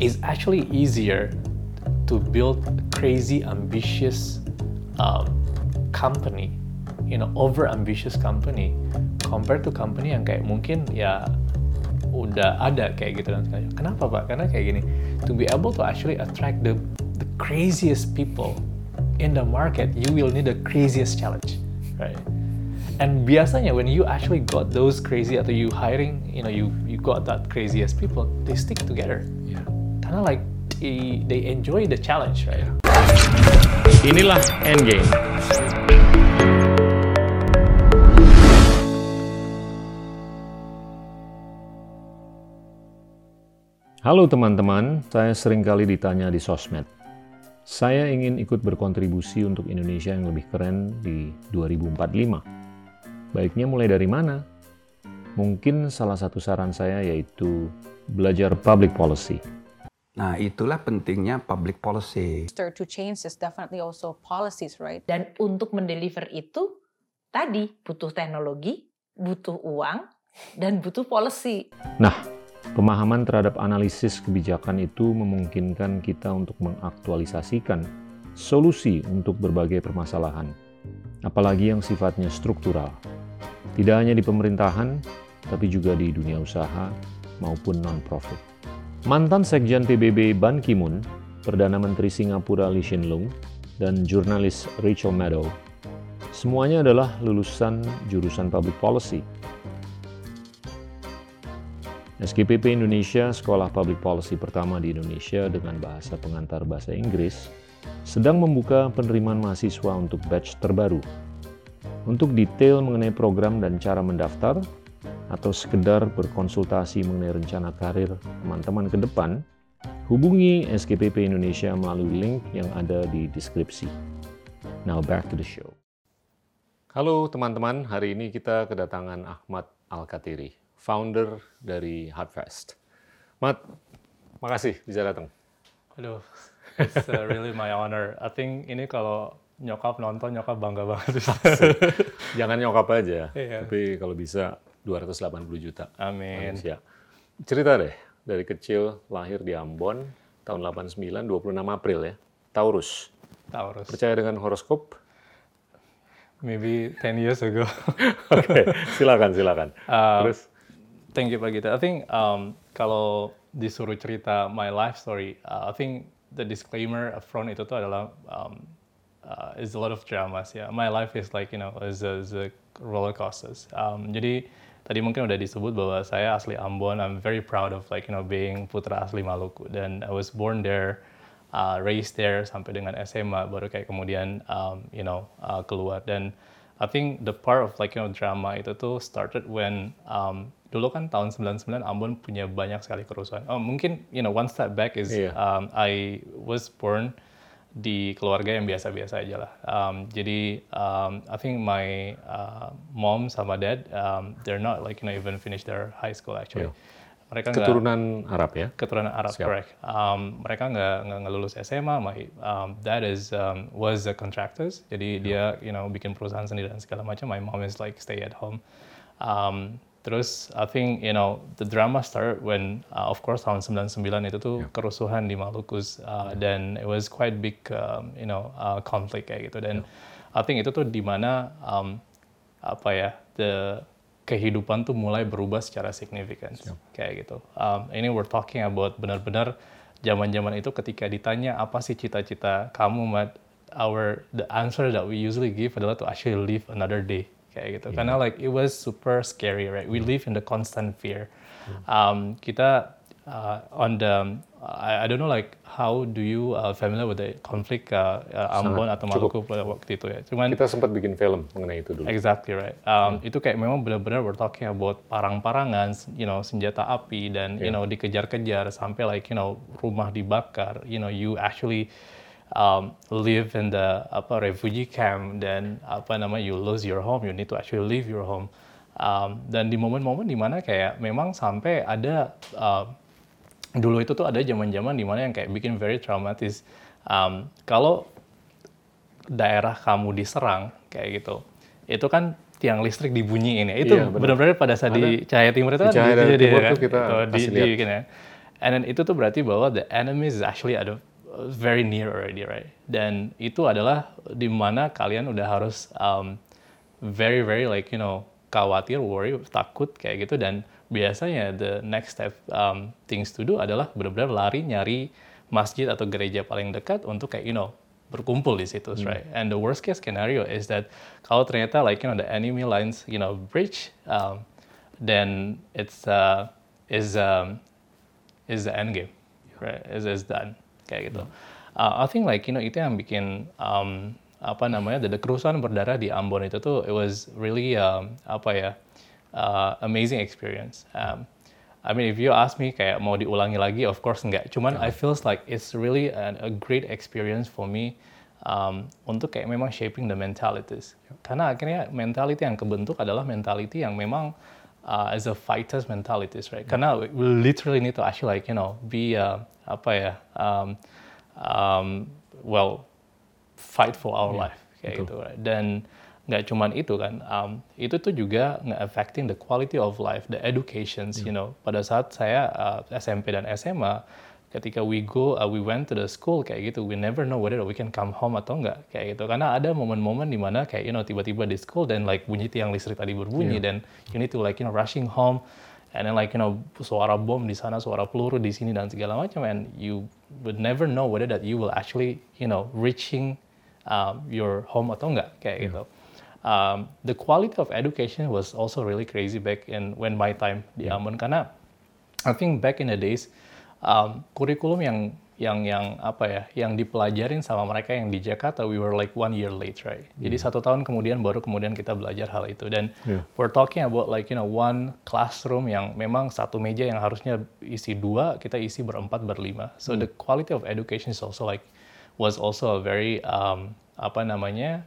it's actually easier to build crazy ambitious um, company, you know, over ambitious company compared to company yang kayak mungkin ya udah ada kayak gitu dan sebagainya. Kenapa pak? Karena kayak gini, to be able to actually attract the the craziest people in the market, you will need the craziest challenge, right? And biasanya when you actually got those crazy atau you hiring, you know, you you got that craziest people, they stick together. Yeah. Karena like they, they enjoy the challenge, right? Inilah Endgame. Halo teman-teman, saya sering kali ditanya di sosmed. Saya ingin ikut berkontribusi untuk Indonesia yang lebih keren di 2045. Baiknya mulai dari mana? Mungkin salah satu saran saya yaitu belajar public policy. Nah, itulah pentingnya public policy. to change is definitely also policies, right? Dan untuk mendeliver itu tadi butuh teknologi, butuh uang, dan butuh policy. Nah, pemahaman terhadap analisis kebijakan itu memungkinkan kita untuk mengaktualisasikan solusi untuk berbagai permasalahan, apalagi yang sifatnya struktural. Tidak hanya di pemerintahan, tapi juga di dunia usaha maupun non-profit. Mantan Sekjen PBB Ban Ki-moon, Perdana Menteri Singapura Lee Hsien Loong, dan jurnalis Rachel Maddow, semuanya adalah lulusan jurusan Public Policy. SKPP Indonesia, sekolah public policy pertama di Indonesia dengan bahasa pengantar bahasa Inggris, sedang membuka penerimaan mahasiswa untuk batch terbaru. Untuk detail mengenai program dan cara mendaftar, atau sekedar berkonsultasi mengenai rencana karir teman-teman ke depan, hubungi SKPP Indonesia melalui link yang ada di deskripsi. Now back to the show. Halo teman-teman, hari ini kita kedatangan Ahmad Al-Katiri, founder dari Hardfest. Mat, makasih bisa datang. Aduh, it's uh, really my honor. I think ini kalau nyokap nonton, nyokap bangga banget. Jangan nyokap aja, Iya. tapi kalau bisa 280 juta. Amin. manusia. Cerita deh, dari kecil lahir di Ambon, tahun 89, 26 April ya, Taurus. Taurus. Percaya dengan horoskop? Maybe 10 years ago. Oke, silakan, silakan. Uh, Terus, Thank you Pak Gita. I think um, kalau disuruh cerita my life story, uh, I think the disclaimer upfront itu tuh adalah um, uh, is a lot of dramas ya. My life is like you know is a, is a roller coasters. Um, jadi tadi mungkin udah disebut bahwa saya asli Ambon. I'm very proud of like you know being putra asli Maluku dan I was born there, uh, raised there sampai dengan SMA baru kayak kemudian um, you know uh, keluar dan I think the part of like you know drama itu tuh started when um, dulu kan tahun 99 Ambon punya banyak sekali kerusuhan. Oh mungkin you know one step back is Iya. um, I was born di keluarga yang biasa-biasa aja lah. Um, jadi um, I think my uh, mom sama dad um, they're not like you know even finish their high school actually. Iya. Mereka keturunan Arab ya? keturunan Arab, Siap. correct. Um, mereka nggak nggak lulus SMA. My um, dad is um, was a contractors, jadi dia you know bikin perusahaan sendiri dan segala macam. My mom is like stay at home. Um, terus I think you know the drama started when uh, of course tahun 99 itu tuh kerusuhan di Maluku uh, dan it was quite big um, you know uh, conflict kayak gitu. Dan I think itu tuh di mana um, apa ya the kehidupan tuh mulai berubah secara signifikan kayak gitu. Um, ini we're talking about benar-benar zaman-zaman itu ketika ditanya apa sih cita-cita kamu, Mat, our the answer that we usually give adalah to actually live another day kayak gitu. Karena like it was super scary, right? We live in the constant fear. Um, kita uh, on the I, I don't know like how do you uh, familiar with the conflict uh, uh, Ambon atau cukup. Maluku pada waktu itu ya. Cuman Kita sempat bikin film mengenai itu dulu. Exactly right. Um, Itu kayak memang benar-benar we're talking about parang-parangan, you know, senjata api dan you Yeah. know dikejar-kejar sampai like you know rumah dibakar. You know, you actually um, live in the apa refugee camp dan apa namanya you lose your home, you need to actually leave your home. Um, dan di momen-momen di mana kayak memang sampai ada um, dulu itu tuh ada zaman-zaman di mana yang kayak bikin very traumatis. Um, kalau daerah kamu diserang kayak gitu, itu kan tiang listrik dibunyiin ya. Itu Iya, benar. benar-benar pada saat di Cahaya Timur itu Di kan Cahaya di- di- Timur kan? kita Itu di, di, ya. and then itu tuh berarti bahwa the enemies is actually ada very near already, right? Dan itu adalah di mana kalian udah harus um, very very like you know khawatir, worry, takut kayak gitu dan biasanya the next step um, things to do adalah benar-benar lari nyari masjid atau gereja paling dekat untuk kayak you know berkumpul di situ, Hmm. right? And the worst case scenario is that kalau ternyata like you know the enemy lines you know breach, um, then it's uh, is um, is the end game, right? Is is done kayak gitu. Uh, I think like you know itu yang bikin um, apa namanya the, the kerusuhan berdarah di Ambon itu tuh it was really um, apa ya uh, amazing experience. Um, I mean if you ask me kayak mau diulangi lagi of course enggak. Cuman I feels like it's really an, a great experience for me um, untuk kayak memang shaping the mentalities. Karena akhirnya mentality yang kebentuk adalah mentality yang memang uh, as a fighters mentalities, right? Karena we literally need to actually like you know be uh, apa ya um, um, well fight for our life kayak gitu, right? Dan nggak cuman itu kan, um, itu tuh juga nge-affecting the quality of life, the educations, you know. Pada saat saya uh, SMP dan SMA, ketika we go, uh, we went to the school kayak gitu, we never know whether we can come home atau enggak kayak gitu. Karena ada momen-momen di mana kayak you know tiba-tiba di school dan like bunyi tiang listrik tadi berbunyi dan you need to like you know rushing home. And then like you know suara bom di sana, suara peluru di sini dan segala macam. And you would never know whether that you will actually you know reaching um, your home atau enggak kayak gitu. Um, the quality of education was also really crazy back in when my time di Ambon. Karena I think back in the days um, kurikulum yang yang yang apa ya yang dipelajarin sama mereka yang di Jakarta we were like one year late right? Jadi satu tahun kemudian baru kemudian kita belajar hal itu. Dan we're talking about like you know one classroom yang memang satu meja yang harusnya isi dua kita isi berempat berlima. So the quality of education is also like was also a very um, apa namanya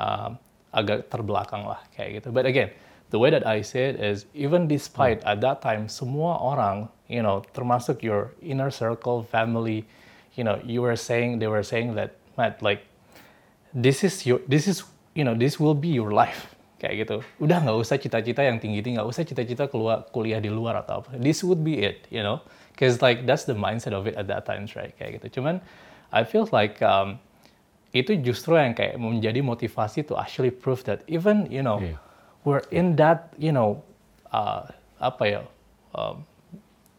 um, agak terbelakang lah kayak gitu. But again, the way that I say it is even despite at that time semua orang, you know, termasuk your inner circle, family, you know, you were saying they were saying that Matt like this is your this is you know this will be your life kayak gitu. Udah nggak usah cita-cita yang tinggi-tinggi, nggak usah cita-cita keluar kuliah di luar atau apa. This would be it, you know, because like that's the mindset of it at that times, right? Kayak gitu. Cuman I feel like um, itu justru yang kayak menjadi motivasi to actually prove that even you know Iya. we're in that you know uh, apa ya um,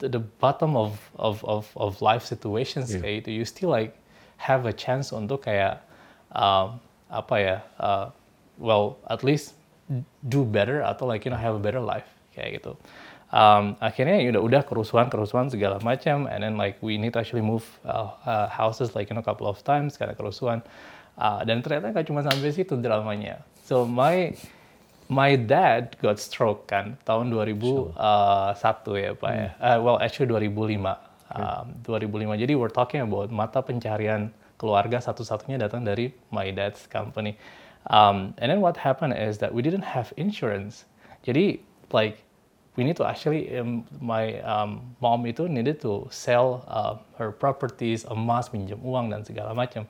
the, the bottom of of of of life situations Iya. kayak itu you still like have a chance untuk kayak um, apa ya uh, well at least do better atau like you know have a better life kayak gitu. Um, akhirnya ya udah udah kerusuhan kerusuhan segala macam and then like we need to actually move uh, uh, houses like you know couple of times karena kerusuhan. Uh, dan ternyata nggak cuma sampai situ dramanya. So my my dad got stroke kan tahun 2001 ya pak ya. Uh, well actually 2005 um, 2005 jadi we're talking about mata pencarian keluarga satu-satunya datang dari my dad's company. Um, and then what happened is that we didn't have insurance. Jadi like we need to actually um, my um, mom itu needed to sell uh, her properties emas minjem uang dan segala macam.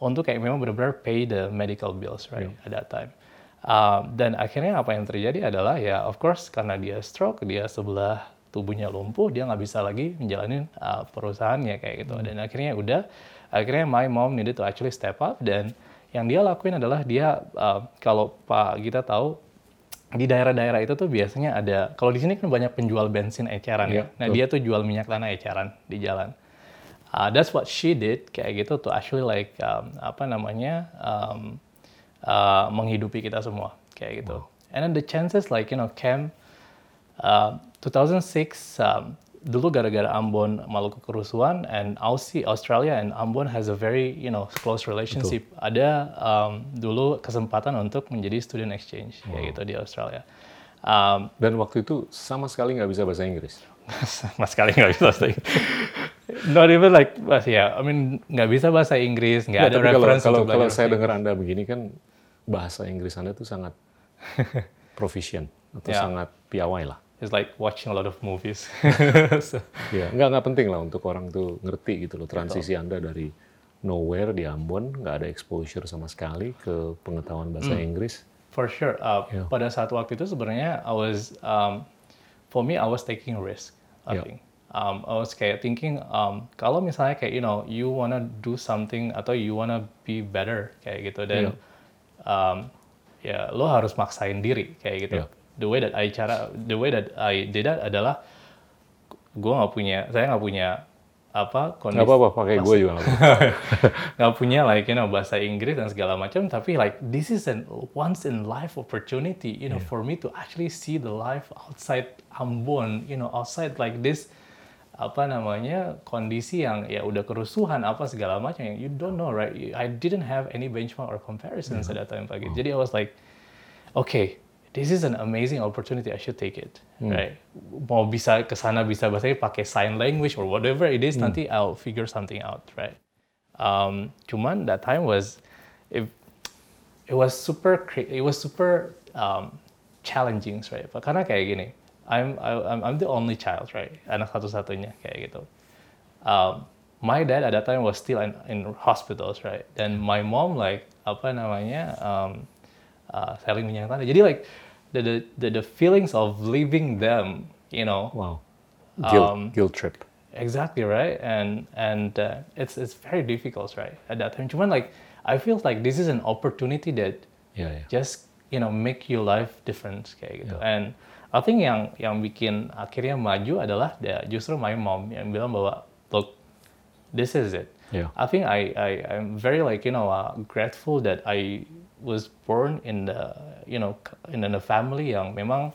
Untuk kayak memang benar-benar pay the medical bills right at that time Um, dan akhirnya apa yang terjadi adalah ya of course karena dia stroke dia sebelah tubuhnya lumpuh dia nggak bisa lagi menjalani uh, perusahaannya kayak gitu dan akhirnya udah akhirnya my mom needed to actually step up dan yang dia lakuin adalah dia uh, kalau Pak Gita tahu di daerah-daerah itu tuh biasanya ada kalau di sini kan banyak penjual bensin eceran Iya, ya. Nah, dia tuh jual minyak tanah eceran di jalan. Uh, that's what she did kayak gitu to actually like um, apa namanya um, uh, menghidupi kita semua kayak gitu. And then the chances like you know came uh, 2006 um, dulu gara-gara Ambon Maluku kerusuhan and Aussie Australia and Ambon has a very you know close relationship. Ada um, dulu kesempatan untuk menjadi student exchange kayak gitu di Australia. Um, Dan waktu itu sama sekali nggak bisa bahasa Inggris. sama sekali nggak bisa bahasa Inggris. Not even like, ya, I mean nggak bisa bahasa Inggris, nggak Nggak, ada tapi kalau, kalau, kalau saya dengar Anda begini kan bahasa Inggris Anda tuh sangat proficient atau Ya. sangat piawai lah. It's like watching a lot of movies. So, Ya, nggak nggak penting lah untuk orang tuh ngerti gitu loh transisi Anda dari nowhere di Ambon, nggak ada exposure sama sekali ke pengetahuan bahasa Hmm. Inggris. For sure. Uh, Yeah. Pada saat waktu itu sebenarnya I was, um, for me I was taking risk. I Yeah. think. um, I was kayak thinking um, kalau misalnya kayak you know you wanna do something atau you wanna be better kayak gitu dan um, ya lo harus maksain diri kayak gitu. Iya. The way that I cara the way that I did that adalah gue nggak punya saya nggak punya apa kondisi apa-apa, pakai gue juga nggak punya like you know bahasa Inggris dan segala macam tapi like this is an once in life opportunity you know for me to actually see the life outside Ambon you know outside like this apa namanya kondisi yang ya udah kerusuhan apa segala macam yang you don't know right? I didn't have any benchmark or comparisons at that time pagi. Jadi I was like okay this is an amazing opportunity I should take it right? Mau bisa ke sana bisa bahasa pakai sign language or whatever it is nanti I'll figure something out right? Um, cuman that time was it, it was super it was super um, challenging right? Karena kayak gini I'm I- I'm I'm the only child right anak satu-satunya kayak gitu um, my dad at that time was still in, in hospitals right dan my mom like apa namanya um, uh, selling minyak tanah jadi like the, the the the feelings of leaving them you know Wow. Guilt, Um, guilt trip. Exactly right, and and uh, it's it's very difficult, right? At that time, cuman like I feel like this is an opportunity that Ya, ya. just you know make your life different kayak gitu. And I think yang yang bikin akhirnya maju adalah ya, justru my mom yang bilang bahwa look, this is it. Yeah. I think I I I'm very like you know uh, grateful that I was born in the you know in a family yang memang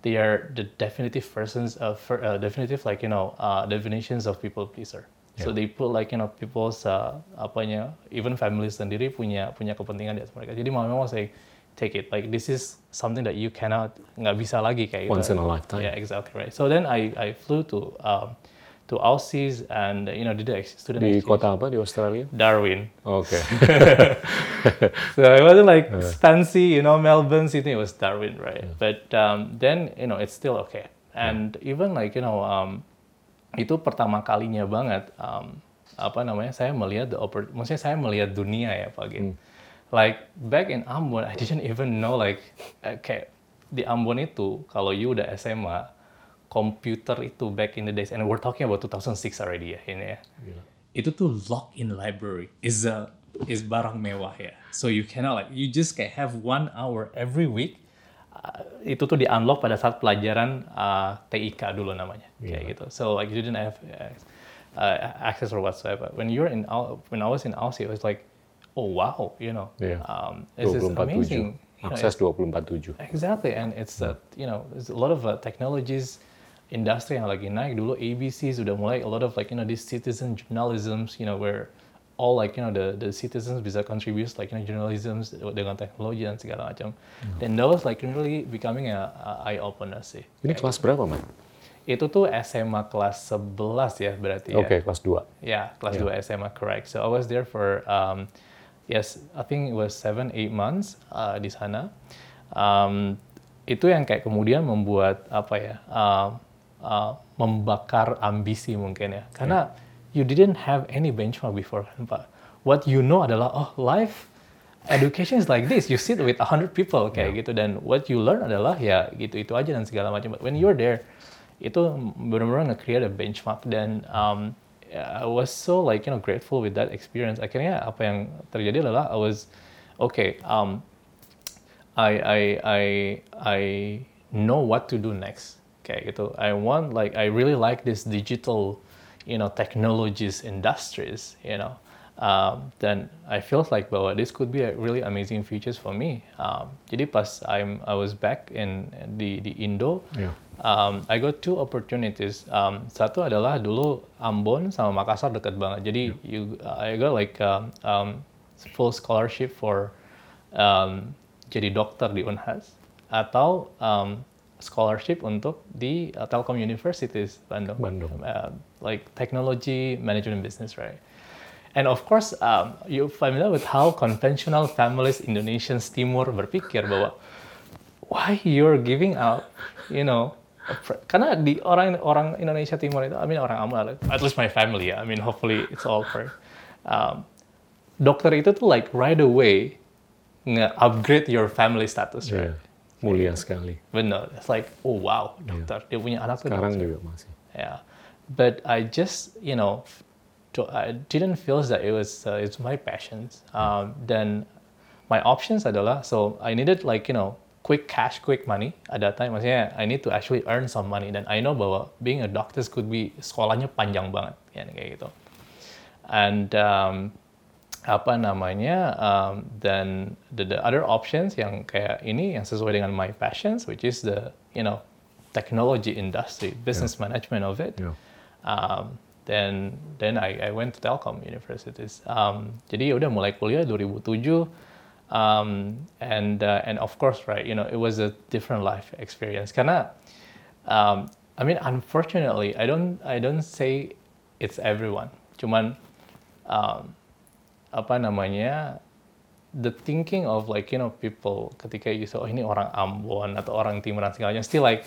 they are the definitive persons of uh, definitive like you know uh, definitions of people pleaser. So they put like you know people's uh, apanya even families sendiri punya punya kepentingan di atas mereka. Jadi mau memang saya take it like this is something that you cannot nggak bisa lagi kayak gitu. Once in a lifetime. Yeah, exactly right. So then I I flew to um, to Aussies and you know did the student Di exchange. kota apa di Australia? Darwin. Oke. So it wasn't like fancy, you know, Melbourne, Sydney. It was Darwin, right? But um, then you know it's still okay. And even like you know, um, itu pertama kalinya banget. Um, apa namanya? Saya melihat the maksudnya saya melihat dunia ya, Pak Gin. Like back in Ambon, I didn't even know like eh, kayak di Ambon itu kalau you udah SMA, komputer itu back in the days, and we're talking about 2006 already ya ini ya. Itu tuh lock in library is a is barang mewah ya. So you cannot like you just kayak have one hour every week. Uh, itu tuh di unlock pada saat pelajaran uh, TIK dulu namanya kayak gitu. So like you didn't have uh, access or whatsoever. When you're in when I was in Aussie, it was like, oh wow, you know, Iya. um, this is 24/7. amazing. Akses 24/7. Exactly, and it's uh, you know there's a lot of uh, technologies industry yang lagi naik dulu ABC sudah mulai a lot of like you know this citizen journalisms you know where all like you know the the citizens bisa contribute like you know journalism dengan teknologi dan segala macam. Dan that was like really becoming a, a eye opener sih. Ini kelas berapa, Man? Itu tuh SMA kelas 11 ya berarti ya. Oke, kelas 2. Yeah, class 2 SMA, correct. So I was there for, um, yes, I think it was seven, eight months uh, di sana. Um, itu yang kayak kemudian membuat apa ya, uh, uh, membakar ambisi mungkin ya. Karena you didn't have any benchmark before kan Pak. What you know adalah, oh life education is like this. You sit with 100 people kayak gitu dan what you learn adalah ya gitu-itu aja dan segala macam. But when you're there, itu benar-benar nge-create a benchmark dan um, I was so like you know grateful with that experience. Akhirnya apa yang terjadi adalah I was okay. Um, I I I I know what to do next. Kayak gitu. I want like I really like this digital, you know, technologies industries. You know, um, then I feel like bahwa this could be a really amazing futures for me. Um, jadi pas I'm I was back in di di Indo, Yeah. Um, I got two opportunities. Um, satu adalah dulu Ambon sama Makassar dekat banget. Jadi you, I got like um, um, full scholarship for um, jadi dokter di Unhas atau um, scholarship untuk di uh, Telkom Universities Bandung. Bandung. Uh, like technology management business, right? And of course, um, you familiar with how conventional families Indonesians Timur berpikir bahwa why you're giving out, you know, karena di orang orang Indonesia Timur itu, I mean orang Ambon, at least my family I mean hopefully it's all for, um, dokter itu tuh like right away nge-upgrade your family status, right? Iya. Mulia sekali. Benar, it's like oh wow dokter, dia punya anak tuh Sekarang dokter. juga masih. Ya. but I just you know I didn't feel that it was uh, it's my passions. Um, then my options adalah so I needed like you know quick cash, quick money at that time. Maksudnya I need to actually earn some money. Dan I know bahwa being a doctor could be sekolahnya panjang banget, ya kayak gitu. And um, apa namanya um, dan the, the other options yang kayak ini yang sesuai dengan my passions, which is the you know technology industry, business management of it. Yeah. Um, then then I, I went to Telkom universities. Um, jadi ya udah mulai kuliah 2007 um, and uh, and of course right you know it was a different life experience. Karena um, I mean unfortunately I don't I don't say it's everyone. Cuman um, apa namanya the thinking of like you know people ketika you say oh ini orang Ambon atau orang Timuran segalanya still like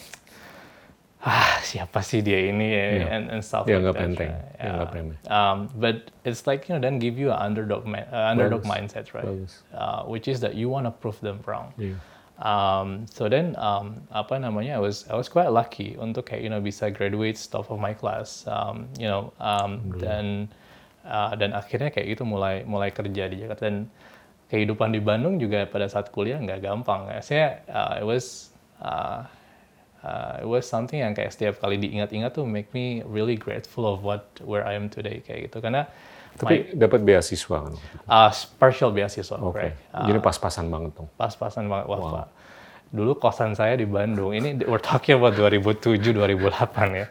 ah siapa sih dia ini Yeah. and, and stuff Dia like that, nggak remeh. Um, but it's like you know then give you an underdog ma- uh, underdog Bagus. mindset right Bagus. uh, which is that you want to prove them wrong Iya. um, so then um, apa namanya I was I was quite lucky untuk kayak you know bisa graduate top of my class um, you know um, dan uh, dan akhirnya kayak gitu mulai mulai kerja di Jakarta dan kehidupan di Bandung juga pada saat kuliah nggak gampang saya uh, it was uh, uh, it was something yang kayak setiap kali diingat-ingat tuh make me really grateful of what where I am today kayak gitu karena Tapi dapat beasiswa kan? uh, partial beasiswa Oke. right? Uh, Jadi pas-pasan banget dong. pas-pasan banget wah Pak. Dulu kosan saya di Bandung. Ini we're talking about 2007 2008 ya.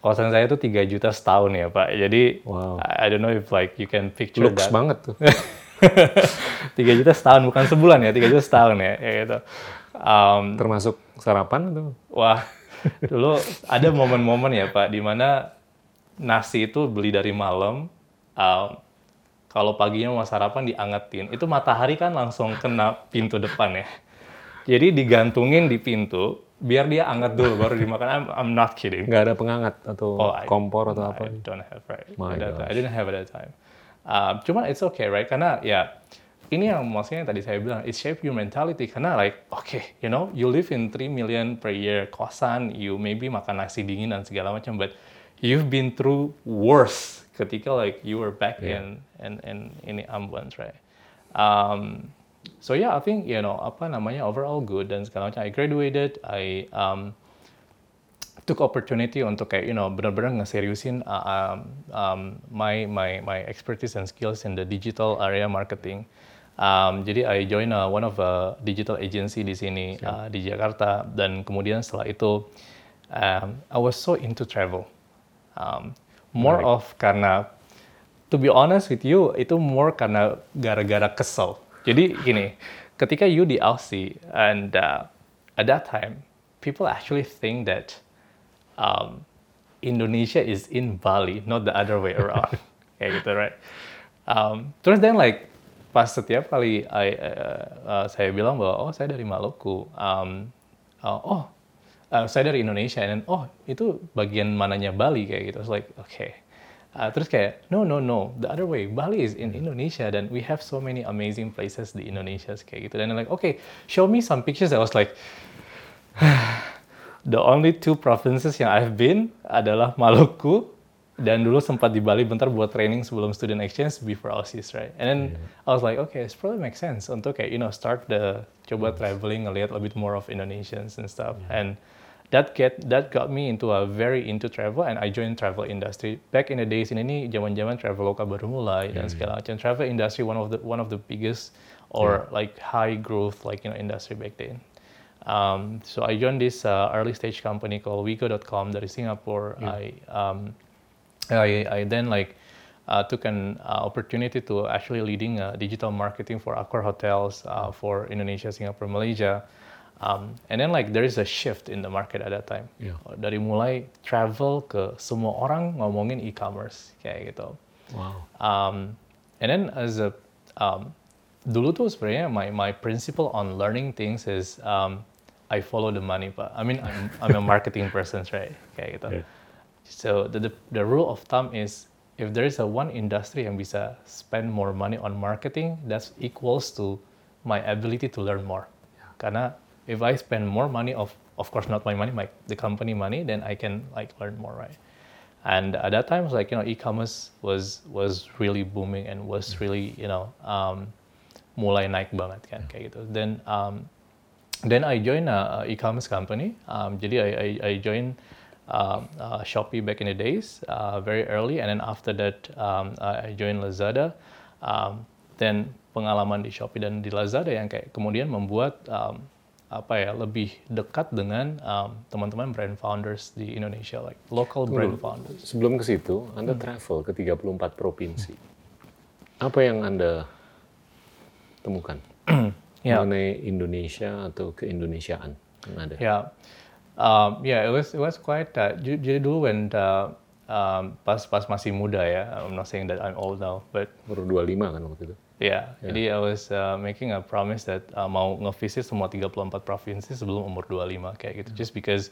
Kosan saya tuh 3 juta setahun ya, Pak. Jadi Wow. I don't know if like you can picture Looks that. banget tuh. 3 juta setahun bukan sebulan ya, 3 juta setahun ya, kayak gitu. Um, Termasuk sarapan atau? Wah, dulu ada momen-momen ya Pak, di mana nasi itu beli dari malam, um, kalau paginya mau sarapan diangetin, itu matahari kan langsung kena pintu depan ya. Jadi digantungin di pintu, biar dia anget dulu baru dimakan. I'm, I'm not kidding. Nggak ada pengangat atau Oh, I- kompor atau apa? I don't have right. My at that time. gosh. I didn't have at that time. Um, cuman it's okay right karena ya ini yang maksudnya yang tadi saya bilang it shape your mentality karena like okay you know you live in 3 million per year kosan you maybe makan nasi dingin dan segala macam but you've been through worse ketika like you were back Yeah. in in in ini Ambon right. Um, so yeah I think you know apa namanya overall good dan segala macam I graduated I um, took opportunity untuk kayak you know benar-benar ngeseriusin uh, um, um, my my my expertise and skills in the digital area marketing. Um, jadi I join uh, one of a digital agency di sini uh, di Jakarta dan kemudian setelah itu um, I was so into travel. Um, more Menarik. of karena to be honest with you itu more karena gara-gara kesel. Jadi gini, ketika you di Aussie and uh, at that time people actually think that um, Indonesia is in Bali, not the other way around. Kayak gitu, right? Um, terus then like pas setiap kali I, uh, uh, saya bilang bahwa oh saya dari Maluku, um, uh, oh uh, saya dari Indonesia, dan oh itu bagian mananya Bali kayak gitu. It's like okay. Uh, terus kayak no no no the other way Bali is in Indonesia dan we have so many amazing places di Indonesia kayak gitu dan like okay show me some pictures I was like the only two provinces yang I've been adalah Maluku dan dulu sempat di Bali bentar buat training sebelum student exchange before Aussies, right? And then I was like, okay, it probably makes sense untuk kayak you know start the coba traveling ngelihat a bit more of Indonesians and stuff. And that get that got me into a very into travel and I joined travel industry. Back in the days ini nih zaman-zaman Traveloka baru mulai dan segala macam. Travel industry one of the one of the biggest or like high growth like you know industry back then. Um, so I joined this uh, early stage company called Wigo.com dari Singapore. I, um, I I then like uh, took an uh, opportunity to actually leading uh, digital marketing for Accor hotels uh, for Indonesia, Singapore, Malaysia. Um, and then like there is a shift in the market at that time. Yeah. Dari mulai travel ke semua orang ngomongin e-commerce kayak gitu. Wow. Um, and then as a um, dulu tuh sebenarnya my my principle on learning things is um, I follow the money, pak. I mean I'm I'm a marketing person, right? Kayak gitu. Yeah. So the, the the rule of thumb is if there is a one industry yang bisa spend more money on marketing, that's equals to my ability to learn more. Karena if I spend more money of of course not my money, my the company money, then I can like learn more, right? And at that time, it was like you know, e-commerce was was really booming and was really you know um, mulai naik banget kan kayak gitu. Then um, then I joined a, a e-commerce company. Um, jadi I, I, I joined uh, uh, Shopee back in the days, uh, very early, and then after that um, I joined Lazada. Um, then pengalaman di Shopee dan di Lazada yang kayak kemudian membuat um, apa ya lebih dekat dengan um, teman-teman brand founders di Indonesia, like local brand Tunggu, founders. Sebelum ke situ, Anda Hmm. travel ke 34 provinsi. Apa yang Anda temukan Ya. mengenai Indonesia atau keindonesiaan yang ada? Yeah, um, yeah, it was it was quite. Uh, jadi dulu when uh, um, pas pas masih muda ya, I'm not saying that I'm old now, but Baru 25 kan waktu itu? yeah, jadi I was uh, making a promise that uh, mau ngevisit semua 34 provinsi sebelum umur 25 kayak gitu, just because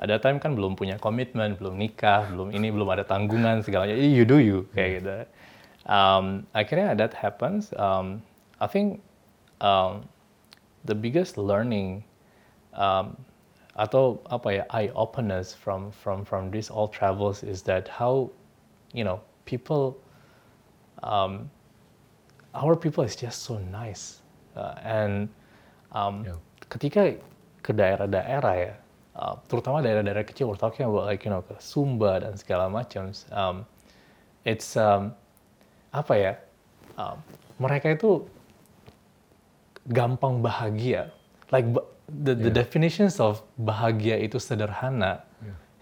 at that time kan belum punya komitmen, belum nikah, belum ini, belum ada tanggungan segala macam. Jadi you do you kayak gitu. Um, akhirnya that happens. Um, I think um, the biggest learning um, atau apa ya eye openers from from from these all travels is that how you know people um, our people is just so nice Uh, and um, Yeah. ketika ke daerah-daerah ya uh, terutama daerah-daerah kecil we're talking about like you know ke Sumba dan segala macam um, it's um, apa ya um, mereka itu gampang bahagia. Like the, the definitions of bahagia itu sederhana.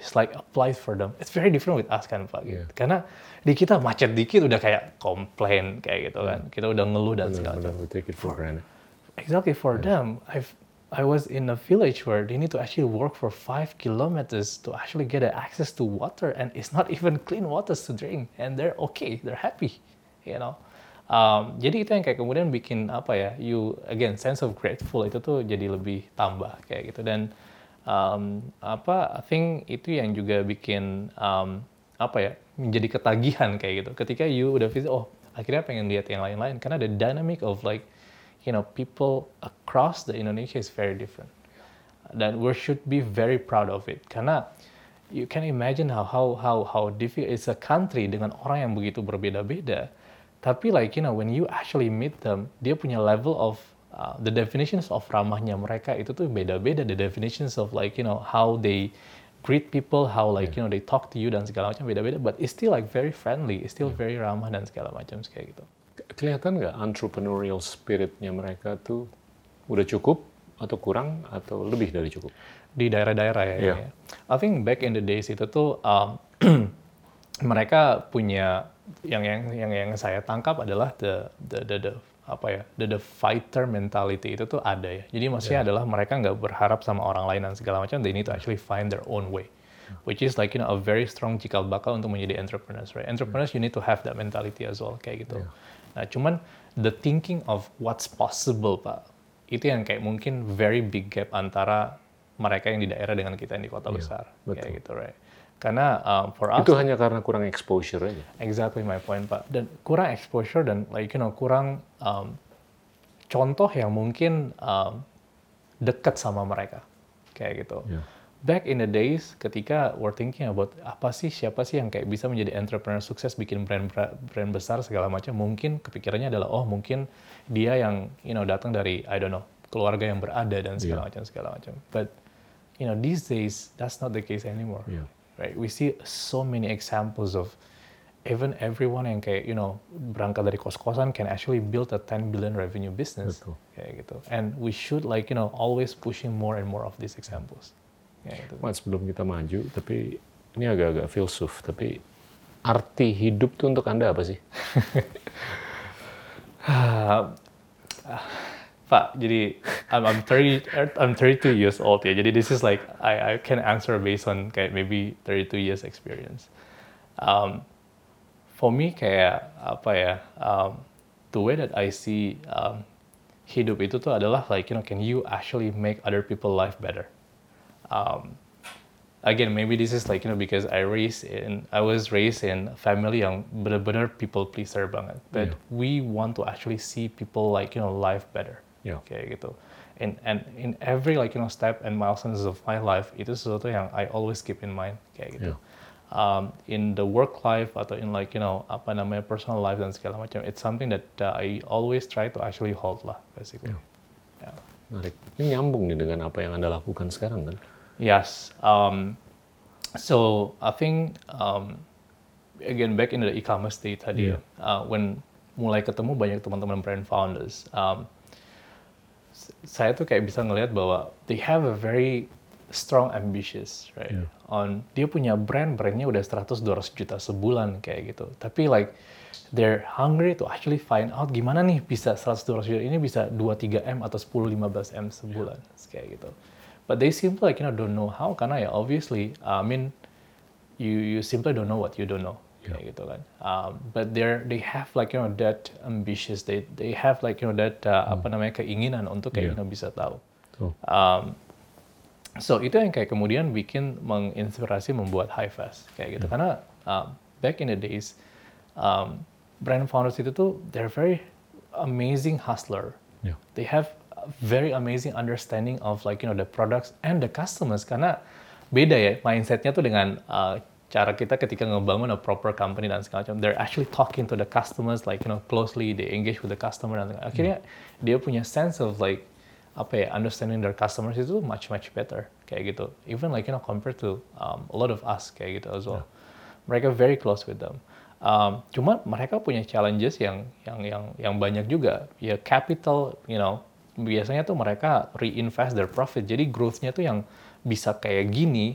It's like applies for them. It's very different with us kan Pak. Yeah. Karena di kita macet dikit udah kayak komplain kayak gitu kan. Kita udah ngeluh dan segala macam. take it for granted. Exactly for them, I've I was in a village where they need to actually walk for five kilometers to actually get access to water, and it's not even clean water to drink, and they're okay, they're happy, you know. Um, jadi itu yang kayak kemudian bikin apa ya, you again sense of grateful itu tuh jadi lebih tambah kayak gitu dan um, apa I think itu yang juga bikin um, apa ya menjadi ketagihan kayak gitu. Ketika you udah visit, oh akhirnya pengen lihat yang lain-lain karena the dynamic of like you know people across the Indonesia is very different. Dan we should be very proud of it karena you can imagine how how how how difficult it's a country dengan orang yang begitu berbeda-beda. Tapi like you know when you actually meet them, dia punya level of uh, the definitions of ramahnya mereka itu tuh beda-beda. The definitions of like you know how they greet people, how like you know they talk to you dan segala macam beda-beda. But it's still like very friendly, it's still very ramah dan segala macam kayak gitu. Ke- Kelihatan nggak entrepreneurial spiritnya mereka tuh udah cukup atau kurang atau lebih dari cukup? di daerah-daerah ya. Iya. ya. I think back in the days itu tuh um, mereka punya yang yang yang yang saya tangkap adalah the the the, the apa ya the, the fighter mentality itu tuh ada ya. Jadi maksudnya adalah mereka nggak berharap sama orang lain dan segala macam. They need to actually find their own way. Which is like you know a very strong cikal bakal untuk menjadi entrepreneurs, right? Entrepreneurs you need to have that mentality as well kayak gitu. Nah cuman the thinking of what's possible pak itu yang kayak mungkin very big gap antara mereka yang di daerah dengan kita yang di kota besar kayak gitu right karena um, for us Itu hanya karena kurang exposure aja. exactly my point pak dan kurang exposure dan like you know kurang um, contoh yang mungkin um, dekat sama mereka kayak gitu Yeah. back in the days ketika we're thinking about apa sih siapa sih yang kayak bisa menjadi entrepreneur sukses bikin brand brand besar segala macam mungkin kepikirannya adalah oh mungkin dia yang you know datang dari I don't know keluarga yang berada dan segala Yeah. macam segala macam but you know these days that's not the case anymore Yeah. Right? We see so many examples of even everyone yang kayak you know berangkat dari kos-kosan can actually build a 10 billion revenue business. Betul. kayak gitu. And we should like you know always pushing more and more of these examples. Kayak gitu. Mas, sebelum kita maju, tapi ini agak-agak filsuf, tapi arti hidup tuh untuk Anda apa sih? Pak, jadi I'm, I'm 30 I'm 32 years old ya. Jadi this is like I I can answer based on kayak maybe 32 years experience. Um, for me kayak apa ya? Um, the way that I see um, hidup itu tuh adalah like you know can you actually make other people life better? Um, again maybe this is like you know because I raised in I was raised in a family yang benar-benar people pleaser banget. But Yeah. we want to actually see people like you know life better. Yeah. Kayak gitu. And and in every like you know step and milestones of my life itu sesuatu yang I always keep in mind kayak gitu. Yeah. um, in the work life atau in like you know apa namanya personal life dan segala macam it's something that uh, I always try to actually hold lah basically yeah. Menarik. Ini nyambung nih dengan apa yang Anda lakukan sekarang kan? Yes. Um, so I think um, again back in the e-commerce state tadi, Yeah. uh, when mulai ketemu banyak teman-teman brand founders, um, saya tuh kayak bisa ngelihat bahwa they have a very strong ambitious, right? Yeah. On dia punya brand, brandnya udah 100-200 juta sebulan kayak gitu. Tapi like they're hungry to actually find out gimana nih bisa 100-200 juta ini bisa 2-3 M atau 10-15 M sebulan kayak gitu. But they simply like you know don't know how karena ya obviously I mean you you simply don't know what you don't know kayak gitu kan. Um, but they're they have like you know that ambitious they they have like you know that uh, apa namanya keinginan untuk kayak Yeah. you know bisa tahu. Tuh. Um, so itu yang kayak kemudian bikin menginspirasi membuat high fast kayak gitu karena um, back in the days um, brand founders itu tuh they're very amazing hustler Yeah. they have very amazing understanding of like you know the products and the customers karena beda ya mindsetnya tuh dengan uh, cara kita ketika ngebangun a proper company dan segala macam they're actually talking to the customers like you know closely they engage with the customer dan segala- akhirnya dia punya sense of like apa ya understanding their customers itu much much better kayak gitu. Even like you know compared to um, a lot of us kayak gitu as well. Mereka very close with them. Um, cuma mereka punya challenges yang yang yang yang banyak juga. Ya capital you know biasanya tuh mereka reinvest their profit. Jadi growth-nya tuh yang bisa kayak gini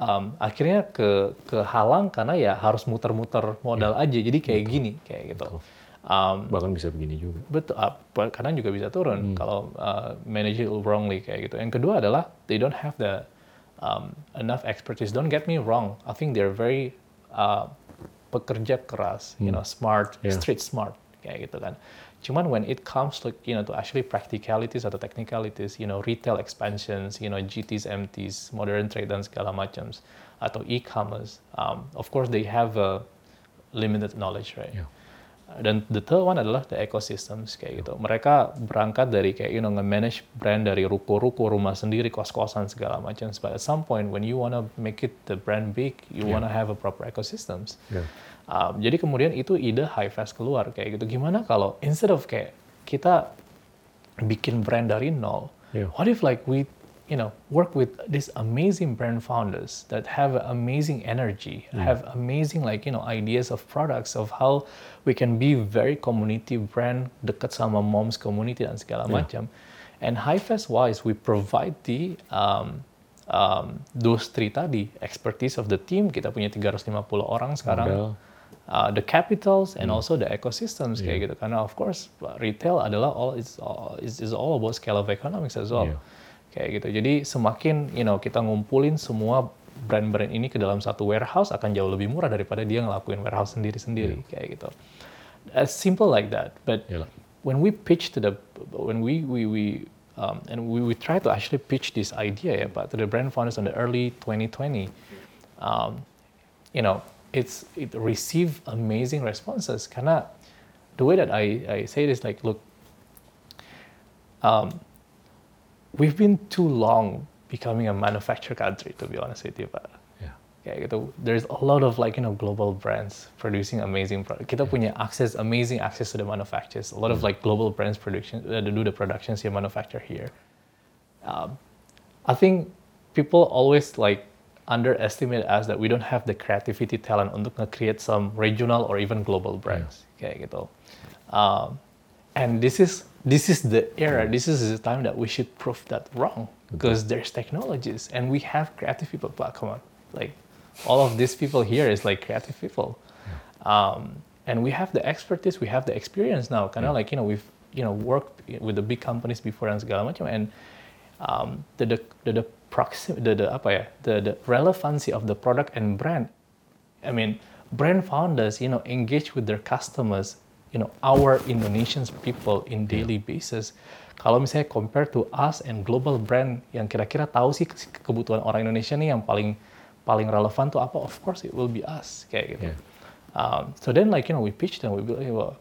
um, akhirnya ke kehalang karena ya harus muter-muter modal aja jadi kayak gini kayak gitu um, Bahkan bisa begini juga. Betul, uh, kadang juga bisa turun kalau uh, manage it wrongly kayak gitu. Yang kedua adalah they don't have the um, enough expertise. Don't get me wrong, I think they're very uh, pekerja keras, you know, smart, Yeah. street smart kayak gitu kan. Cuman when it comes to you know to actually practicalities atau technicalities, you know, retail expansions, you know, GTs, MTs, modern trade dan segala macam, atau e-commerce, um, of course they have a limited knowledge, right? Yeah. Dan the third one adalah the ecosystems kayak gitu. Mereka berangkat dari kayak you know nge-manage brand dari ruko-ruko, rumah sendiri, kos-kosan segala macam. But at some point when you wanna make it the brand big, you wanna have a proper ecosystems. Yeah. Um, jadi kemudian itu ide high fast keluar kayak gitu. Gimana kalau instead of kayak kita bikin brand dari nol, Yeah. what if like we you know work with these amazing brand founders that have amazing energy, have amazing like you know ideas of products of how we can be very community brand dekat sama moms community dan segala macam. And high fast wise we provide the um, um, those three tadi expertise of the team kita punya 350 orang sekarang. Uh, the capitals and also the ecosystems kayak gitu. Karena of course retail adalah all is all is, is all about scale of economics as well. Iya. kayak gitu. Jadi semakin you know kita ngumpulin semua brand-brand ini ke dalam satu warehouse akan jauh lebih murah daripada dia ngelakuin warehouse sendiri-sendiri kayak gitu. As simple like that but Iyalah. when we pitch to the when we we we um, and we, we try to actually pitch this idea ya Pak to the brand founders in the early 2020 um, you know it's it received amazing responses karena the way that I, I say it is like look um, we've been too long becoming a manufacturer country to be honest with you Pak Yeah. kayak gitu. There's a lot of like you know global brands producing amazing product. Kita punya access, amazing access to the manufacturers. A lot of like global brands production uh, do the productions here, manufacture here. Um, I think people always like underestimate us that we don't have the creativity talent untuk nge-create some regional or even global brands kayak gitu. Um, and this is this is the era. This is the time that we should prove that wrong because there's technologies and we have creative people. But come on, like all of these people here is like creative people, um, and we have the expertise, we have the experience now. Kind of like you know we've you know worked with the big companies before and segala macam and um, the the the, the proxim the, the apa ya the the relevancy of the product and brand I mean, brand founders, you know, engage with their customers, you know, our Indonesian people in daily basis. Kalau misalnya compare to us and global brand yang kira-kira tahu sih ke- kebutuhan orang Indonesia nih yang paling paling relevan tuh apa? Of course it will be us kayak gitu. Yeah. Um, so then like you know we pitch them, we be like, well,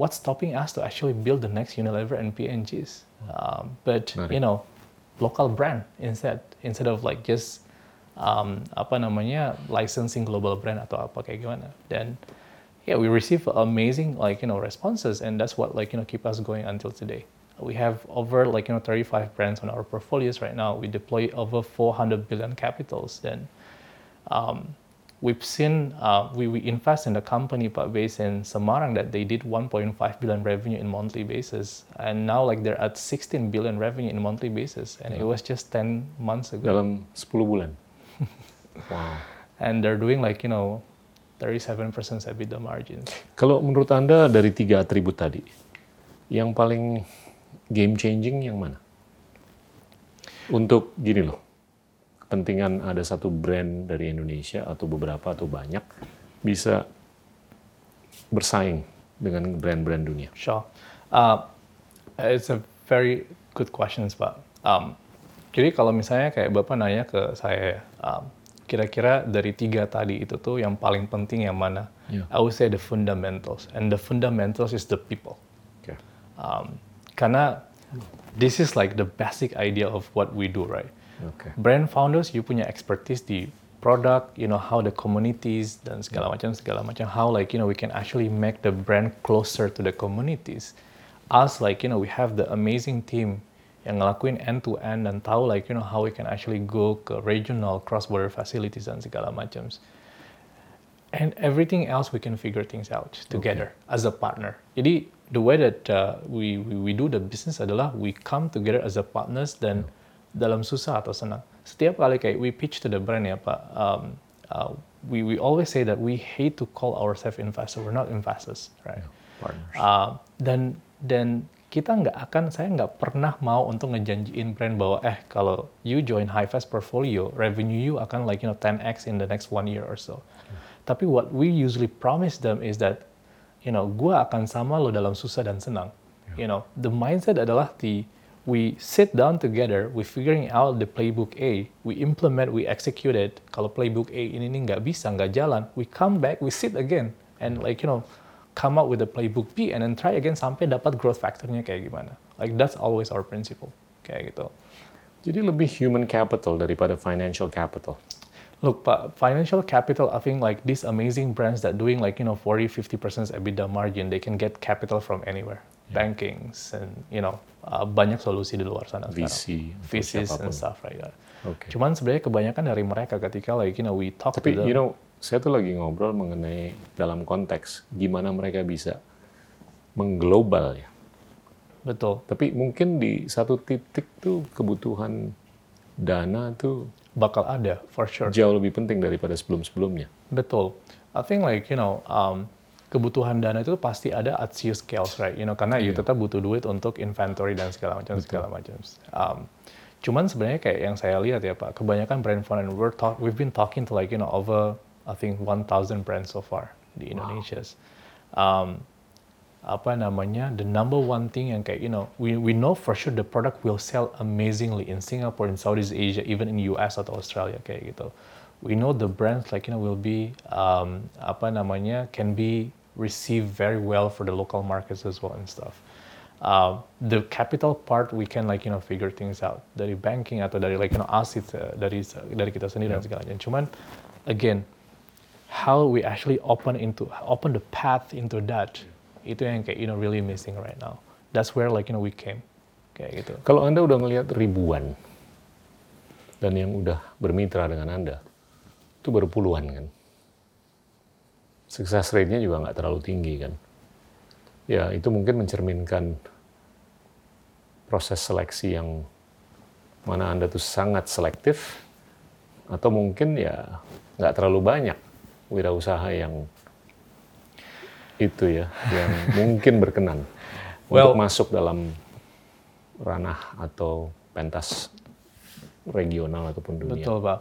what's stopping us to actually build the next Unilever and P&Gs? Um, but you know, local brand instead instead of like just um, apa namanya licensing global brand atau apa kayak gimana. Dan yeah we receive amazing like you know responses and that's what like you know keep us going until today. We have over like you know 35 brands on our portfolios right now. We deploy over 400 billion capitals. Then um, we've seen uh, we, we invest in the company but based in Semarang that they did 1.5 billion revenue in monthly basis and now like they're at 16 billion revenue in monthly basis and it was just 10 months ago Dalam 10 bulan. wow. and they're doing like you know 37% EBITDA margins Kalau menurut Anda dari tiga atribut tadi, yang paling game changing yang mana? Untuk gini loh, kepentingan ada satu brand dari Indonesia atau beberapa atau banyak bisa bersaing dengan brand-brand dunia. Sure. Uh, it's a very good questions, Pak. Um, jadi kalau misalnya kayak Bapak nanya ke saya, um, kira-kira dari tiga tadi itu tuh yang paling penting yang mana? Yeah. I would say the fundamentals. And the fundamentals is the people. Oke. Um, karena this is like the basic idea of what we do, right? Oke. brand founders you punya expertise di product you know how the communities dan segala macam segala macam. How like you know we can actually make the brand closer to the communities. Us like you know we have the amazing team yang ngelakuin end to end dan tahu like you know how we can actually go ke regional cross border facilities dan segala macam. And everything else we can figure things out together as a partner. Jadi the way that uh, we, we we do the business adalah we come together as a partners dan dalam susah atau senang. Setiap kali kayak we pitch to the brand ya Pak, um, uh, we we always say that we hate to call ourselves investor. We're not investors, right? Partners. Uh, dan dan kita nggak akan, saya nggak pernah mau untuk ngejanjiin brand bahwa eh kalau you join Highfast portfolio, revenue you akan like you know 10x in the next one year or so. Tapi what we usually promise them is that you know gua akan sama lo dalam susah dan senang. You know the mindset adalah the we sit down together, we figuring out the playbook A, we implement, we execute it. Kalau playbook A ini nih nggak bisa, nggak jalan, we come back, we sit again, and like you know, come up with the playbook B, and then try again sampai dapat growth factornya kayak gimana. Like that's always our principle, kayak gitu. Jadi lebih human capital daripada financial capital. Look, Pak, financial capital, I think like these amazing brands that doing like, you know, 40, 50% EBITDA margin, they can get capital from anywhere. Bankings and, you know, uh, banyak solusi di luar sana VC, sekarang. VCs and stuff like that. Oke. Cuman sebenarnya kebanyakan dari mereka ketika like, you know, we talk Tapi to them. you know, saya tuh lagi ngobrol mengenai dalam konteks gimana mereka bisa mengglobal ya. betul. Tapi mungkin di satu titik tuh kebutuhan dana tuh Bakal ada, for sure. jauh lebih penting daripada sebelum-sebelumnya. Betul. I think like you know um, kebutuhan dana itu pasti ada at few scales, right? You know karena you tetap butuh duit untuk inventory dan segala macam segala macam. Um, cuman sebenarnya kayak yang saya lihat ya Pak, kebanyakan brand fund and we're talk, we've been talking to like you know over I think 1,000 brands so far di Indonesia. Um, apa namanya the number one thing yang kayak you know we we know for sure the product will sell amazingly in Singapore in Southeast Asia even in US atau Australia kayak gitu we know the brands like you know will be um, apa namanya can be received very well for the local markets as well and stuff. Uh, the capital part we can like you know figure things out. Dari banking atau dari like you know us itu dari dari kita sendiri dan segalanya cuman again how we actually open into open the path into that itu yang kayak you know really missing right now. That's where like you know we came. Kayak gitu. Kalau Anda udah ngelihat ribuan dan yang udah bermitra dengan Anda, itu baru puluhan kan. Success rate-nya juga nggak terlalu tinggi kan. Ya, itu mungkin mencerminkan proses seleksi yang mana Anda tuh sangat selektif, atau mungkin ya nggak terlalu banyak wirausaha yang itu ya, yang mungkin berkenan Well- untuk masuk dalam ranah atau pentas regional ataupun dunia. Betul pak.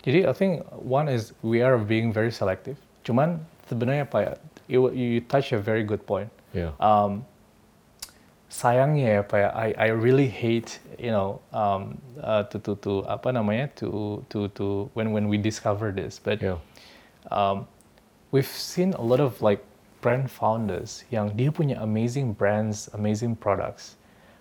Jadi I think one is we are being very selective. Cuman sebenarnya pak ya, you, you touch a very good point. Ya. Um, sayangnya ya pak ya, I, I really hate you know um, uh, to to to apa namanya to to to when when we discover this, but Ya. um, we've seen a lot of like brand founders yang dia punya amazing brands, amazing products,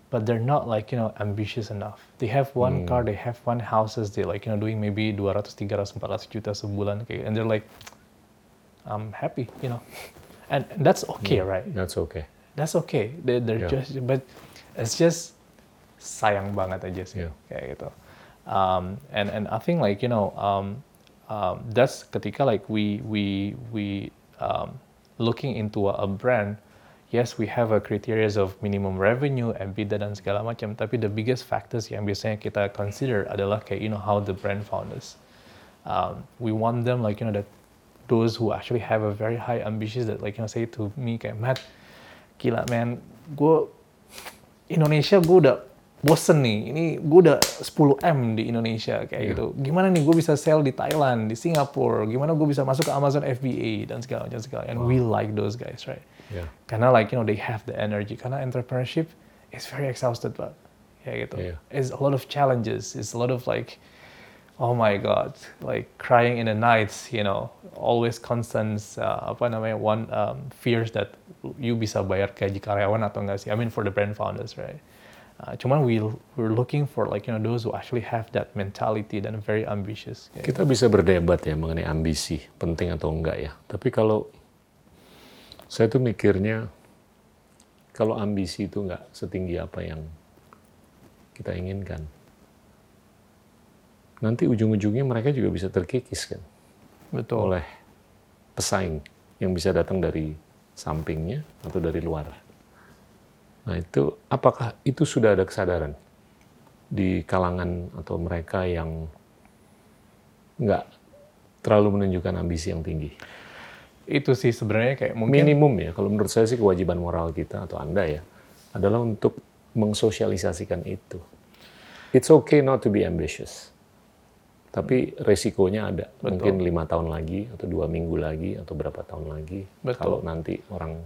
but they're not like you know ambitious enough. They have one car, they have one houses, they like you know doing maybe 200, 300, 400 juta sebulan kayak, and they're like, I'm happy, you know, and that's okay, right? That's okay. That's okay. They, they're Yeah. just, but it's just sayang banget aja sih Yeah. kayak gitu. Um, and and I think like you know um, um, that's ketika like we we we um, looking into a, a brand. Yes, we have a criteria of minimum revenue, EBITDA dan segala macam. Tapi the biggest factors yang biasanya kita consider adalah kayak you know how the brand founders. Um, we want them like you know that those who actually have a very high ambitions that like you know say to me kayak Matt, gila man, gue Indonesia gue udah bosen nih, ini gue udah 10 m di Indonesia kayak gitu. Gimana nih gue bisa sell di Thailand, di Singapura, gimana gue bisa masuk ke Amazon FBA dan segala macam segala. And we like those guys, right? Yeah. Karena like you know they have the energy. Karena entrepreneurship is very exhausted, but ya gitu. Iya. It's a lot of challenges. It's a lot of like, oh my god, like crying in the nights. You know, always constant uh, apa namanya one um, fears that you bisa bayar gaji karyawan atau enggak sih? I mean for the brand founders, right? Uh, cuman we we're looking for like you know those who actually have that mentality dan very ambitious. kayak Kita bisa berdebat ya mengenai ambisi, penting atau enggak ya. Tapi kalau saya tuh mikirnya, kalau ambisi itu enggak setinggi apa yang kita inginkan, nanti ujung-ujungnya mereka juga bisa terkikis kan Betul. oleh pesaing yang bisa datang dari sampingnya atau dari luar. Nah itu, apakah itu sudah ada kesadaran di kalangan atau mereka yang nggak terlalu menunjukkan ambisi yang tinggi? Itu sih sebenarnya kayak mungkin Minimum ya, kalau menurut saya sih kewajiban moral kita atau Anda ya, adalah untuk mengsosialisasikan itu. It's okay not to be ambitious. Tapi resikonya ada. Mungkin lima tahun lagi, atau dua minggu lagi, atau berapa tahun lagi. Betul. Kalau nanti orang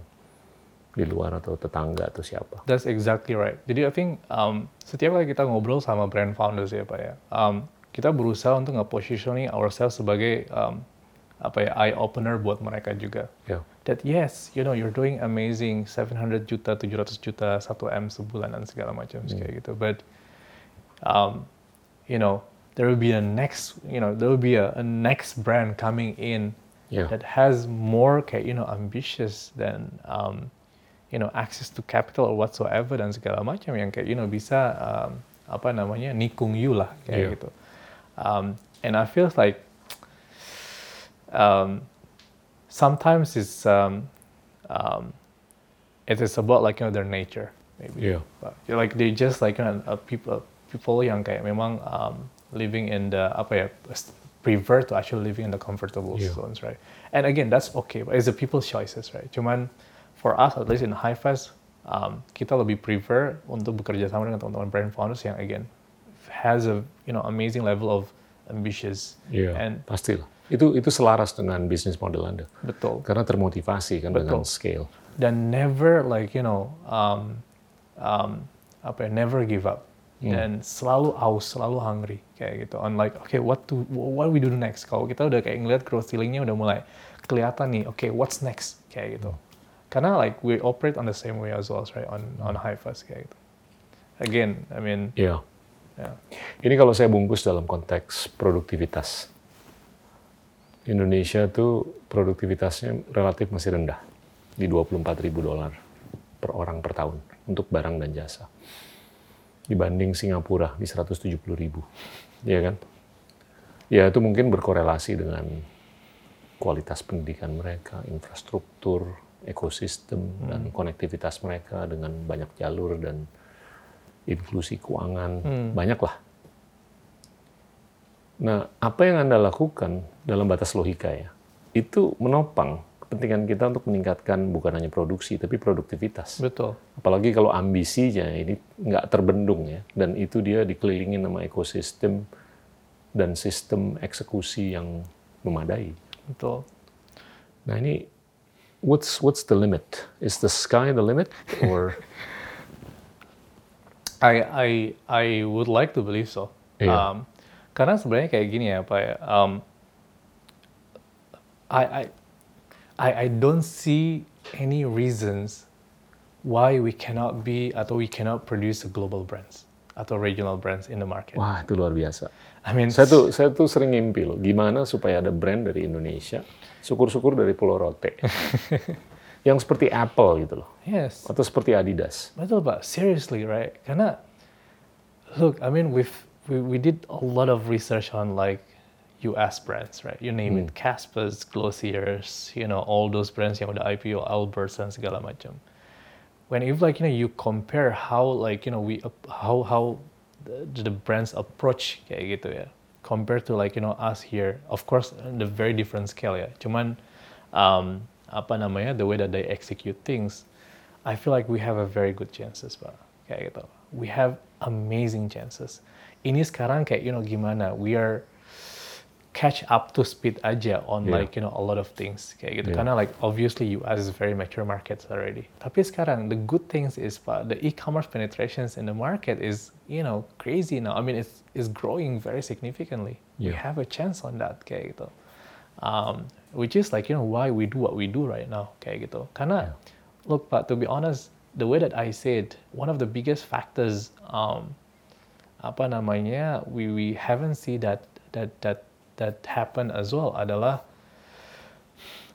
di luar atau tetangga atau siapa. That's exactly right. Jadi I think um, setiap kali kita ngobrol sama brand founders ya Pak ya, um, kita berusaha untuk nge-positioning ourselves sebagai um, apa ya eye opener buat mereka juga. Ya. That yes, you know you're doing amazing 700 juta, 700 juta, 1 m sebulan dan segala macam kayak gitu. But um, you know there will be a next, you know there will be a, a next brand coming in Yeah. that has more you know ambitious than um, you know access to capital or whatsoever dan segala macam yang kayak you know bisa um, apa namanya nikung you lah kayak Yeah. gitu. Um, and I feel like um, sometimes it's um, um, it is about like you know their nature maybe. Yeah. But, like they just like you know, uh, people people yang kayak memang um, living in the apa ya prefer to actually living in the comfortable Yeah. zones right and again that's okay but it's the people's choices right cuman for us at least in high fast um, kita lebih prefer untuk bekerja sama dengan teman-teman brand founders yang again has a you know amazing level of ambitious Iya, and pastilah. Itu itu selaras dengan bisnis model Anda. betul Karena termotivasi kan dengan Betul. scale. dan never like you know um, um, apa ya never give up dan selalu aus selalu hungry kayak gitu on like okay what to what we do next kalau kita udah kayak ngeliat growth ceilingnya udah mulai kelihatan nih okay what's next kayak gitu karena like we operate on the same way as well right on on high fast kayak gitu again I mean Iya. yeah. Ini kalau saya bungkus dalam konteks produktivitas. Indonesia tuh produktivitasnya relatif masih rendah di 24 ribu dolar per orang per tahun untuk barang dan jasa. Dibanding Singapura di 170 ribu. Iya kan? Ya itu mungkin berkorelasi dengan kualitas pendidikan mereka, infrastruktur, ekosistem, dan konektivitas mereka dengan banyak jalur dan inklusi keuangan, banyak lah. Nah, apa yang Anda lakukan dalam batas logika ya, itu menopang kepentingan kita untuk meningkatkan bukan hanya produksi, tapi produktivitas. betul Apalagi kalau ambisinya ini nggak terbendung ya, dan itu dia dikelilingi nama ekosistem dan sistem eksekusi yang memadai. betul Nah ini, what's what's the limit? Is the sky the limit, or I I I would like to believe so. Iya. Um, karena sebenarnya kayak gini ya Pak ya. Um, I I I I don't see any reasons why we cannot be atau we cannot produce a global brands atau regional brands in the market. Wah, itu luar biasa. I mean, Saya tuh saya tuh sering ngimpi loh, gimana supaya ada brand dari Indonesia, syukur-syukur dari Pulau Rote. yang seperti Apple gitu loh. yes, Atau seperti Adidas. betul pak. Seriously, right? Karena look, I mean, we've we, we did a lot of research on like US brands, right? You name it, Caspers, Glossiers, you know, all those brands yang udah IPO, Alberts dan segala macam. When if like you know you compare how like you know we how how the, the brands approach kayak gitu ya, compared to like you know us here, of course the very different scale ya. Cuman um, apa namanya the way that they execute things, I feel like we have a very good chances pak kayak gitu. We have amazing chances. Ini sekarang kayak you know gimana we are catch up to speed aja on Yeah. like you know a lot of things. Kayak gitu. Yeah. karena like obviously US is very mature markets already. Tapi sekarang the good things is pak the e-commerce penetrations in the market is you know crazy now. I mean it's is growing very significantly. We have a chance on that kayak gitu. Um, which is like you know why we do what we do right now kayak gitu. Karena look pak to be honest the way that I said one of the biggest factors um, apa namanya we we haven't see that that that that happen as well adalah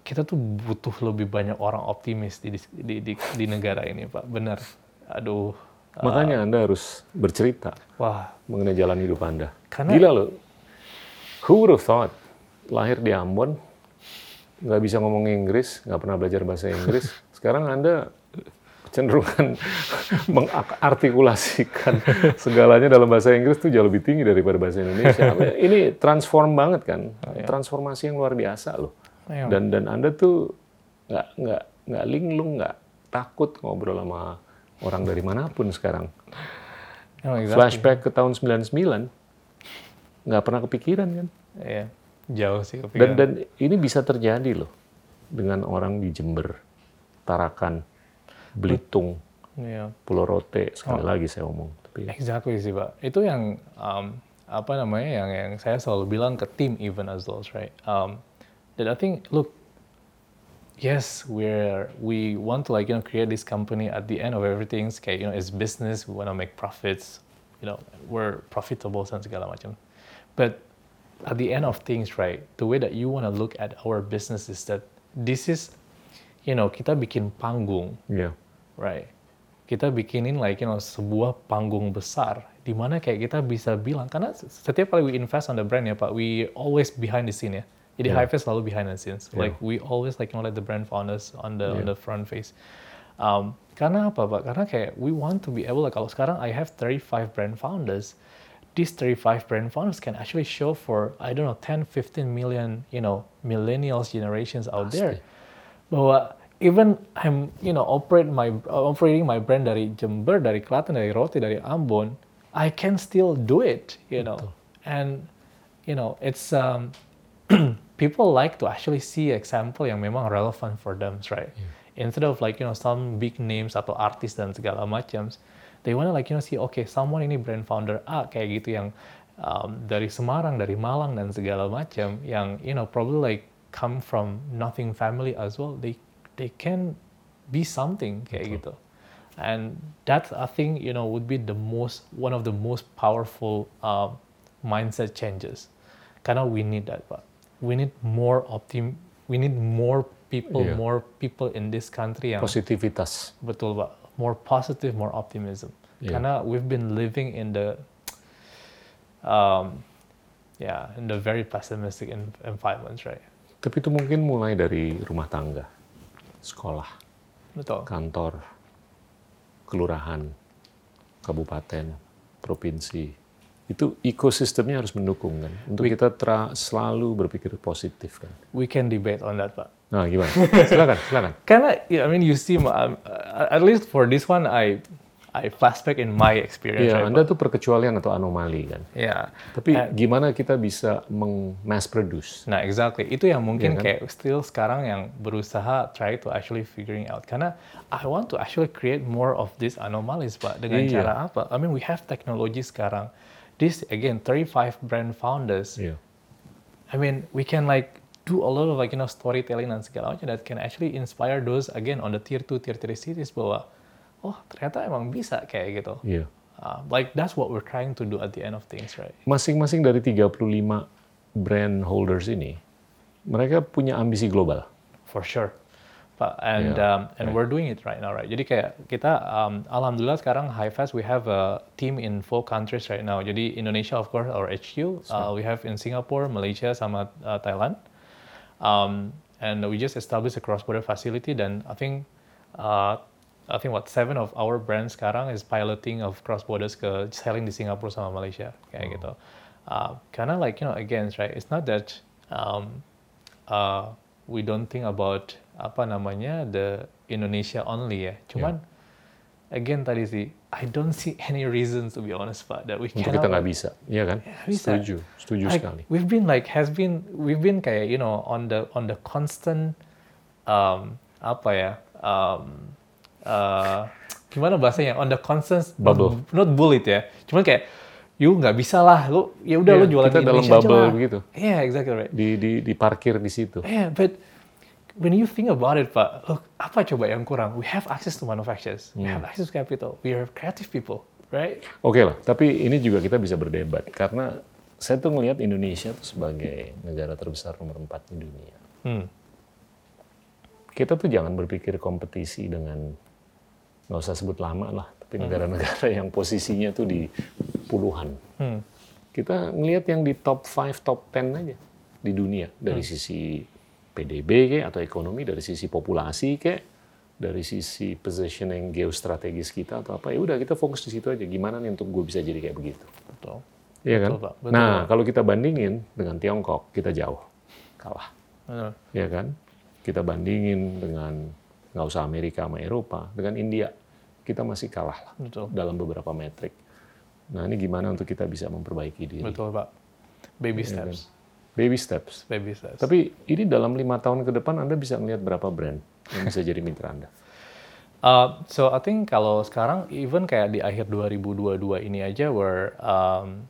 kita tuh butuh lebih banyak orang optimis di di di, di negara ini pak benar aduh Makanya Anda harus bercerita wah mengenai jalan hidup Anda. Karena- Gila loh. Who would have thought? Lahir di Ambon, nggak bisa ngomong Inggris, nggak pernah belajar bahasa Inggris. Sekarang Anda cenderungan mengartikulasikan segalanya dalam bahasa Inggris tuh jauh lebih tinggi daripada bahasa Indonesia. Ini transform banget kan, transformasi yang luar biasa loh. Iya. Dan dan Anda tuh nggak nggak nggak linglung, nggak takut ngobrol sama orang dari mana pun sekarang. exactly. Flashback ke tahun 99, nggak pernah kepikiran kan. Iya, jauh sih Dan, kepikiran. dan ini bisa terjadi loh dengan orang di Jember, Tarakan, Belitung, Iya. Pulau Rote. Sekali Oh. lagi saya ngomong. Tapi Exactly sih pak. Itu yang um, apa namanya yang yang saya selalu bilang ke tim even as well, right? Um, that I think look, yes, we're we want to like you know create this company at the end of everything. Kayak you know it's business, we want to make profits, you know we're profitable dan segala macam. But at the end of things, right? The way that you want to look at our business is that this is, you know, kita bikin panggung ya, Right. Kita bikinin like you know sebuah panggung besar di mana kayak kita bisa bilang karena setiap kali we invest on the brand ya Pak, we always behind the scene ya. Jadi Yeah. Hive selalu behind the scenes. Yeah. Like we always like you know let the brand founders on the on Yeah. the front face. Um, karena apa Pak? Karena kayak we want to be able like kalau sekarang I have 35 brand founders, these 35 brand founders can actually show for I don't know 10 15 million, you know, millennials generations out there bahwa even I'm you know operate my operating my brand dari Jember, dari Klaten, dari Roti, dari Ambon, I can still do it, you know. And you know, it's um, people like to actually see example yang memang relevant for them, right? Instead of like you know some big names atau artis dan segala macam, they wanna like you know see okay someone ini brand founder A kayak gitu yang um, dari Semarang, dari Malang dan segala macam yang you know probably like come from nothing family as well. They they can be something kayak gitu. And that I think you know would be the most one of the most powerful uh, mindset changes. Karena we need that, Pak. We need more optim. We need more people, Iya. more people in this country yang positivitas. betul, Pak. More positive, more optimism. Iya. Karena we've been living in the um, yeah, in the very pessimistic en- environments, right? Tapi itu mungkin mulai dari rumah tangga, sekolah, Betul. kantor, kelurahan, kabupaten, provinsi. Itu ekosistemnya harus mendukung kan. Untuk We- kita tra- selalu berpikir positif kan. We can debate on that, Pak. Nah gimana? silakan, silakan. Karena, I mean, you see, um, uh, at least for this one, I I flashback in my experience. Iya, right, Anda tuh perkecualian atau anomali kan. Yeah. Tapi Eh, gimana kita bisa meng-mass produce? Nah, exactly. Itu yang mungkin Iya kan? kayak still sekarang yang berusaha try to actually figuring out. Karena I want to actually create more of these anomalies, Pak. Dengan Iya. cara apa? I mean, we have technology sekarang. This, again, 35 brand founders. Iya. I mean, we can like do a lot of like, you know, storytelling dan segala macam that can actually inspire those, again, on the tier 2, tier 3 cities bahwa oh ternyata emang bisa kayak gitu. Iya. Uh, like that's what we're trying to do at the end of things, right? Masing-masing dari 35 brand holders ini, mereka punya ambisi global. For sure. Pak, and Yeah, um, and we're doing it right now, right? Jadi kayak kita, um, alhamdulillah sekarang Highfast we have a team in four countries right now. Jadi Indonesia of course our HQ, uh, we have in Singapore, Malaysia, sama uh, Thailand. Um, and we just established a cross-border facility. Dan I think, uh, I think what seven of our brands sekarang is piloting of cross borders ke selling di Singapura sama Malaysia kayak gitu. Uh, karena like you know again right, it's not that um, uh, we don't think about apa namanya the Indonesia only ya. Cuman again tadi sih, I don't see any reasons to be honest Pak that we Untuk cannot kita nggak bisa, iya kan? bisa. Setuju, setuju like, sekali. We've been like has been we've been kayak you know on the on the constant um, apa ya um, uh, gimana bahasanya on the constant Bubble. not, not bullet ya cuman kayak you nggak bisa lah lu ya udah Iya, lu jualan kita di dalam Indonesia aja bubble lah. begitu. yeah exactly right Di, di, diparkir di situ. yeah but when you think about it pak look apa coba yang kurang we have access to manufacturers we Hmm. have access to capital we are creative people right Oke lah, tapi ini juga kita bisa berdebat karena saya tuh ngelihat Indonesia tuh sebagai negara terbesar nomor 4 di dunia. hmm. Kita tuh jangan berpikir kompetisi dengan nggak usah sebut lama lah, tapi negara-negara yang posisinya tuh di puluhan. Hmm. Kita ngelihat yang di top 5, top 10 aja di dunia dari sisi PDB kayak atau ekonomi, dari sisi populasi kayak dari sisi positioning geostrategis kita atau apa ya udah kita fokus di situ aja gimana nih untuk gue bisa jadi kayak begitu betul Iya kan? Betul, Pak. Betul, nah, kalau kita bandingin dengan Tiongkok, kita jauh kalah, Betul. ya kan? Kita bandingin dengan nggak usah Amerika sama Eropa, dengan India, kita masih kalah lah betul dalam beberapa metrik. Nah, ini gimana untuk kita bisa memperbaiki diri? betul pak baby kan? steps Baby steps. baby steps Tapi ini dalam lima tahun ke depan Anda bisa melihat berapa brand yang bisa jadi mitra Anda. Uh, so I think kalau sekarang even kayak di akhir 2022 ini aja where um,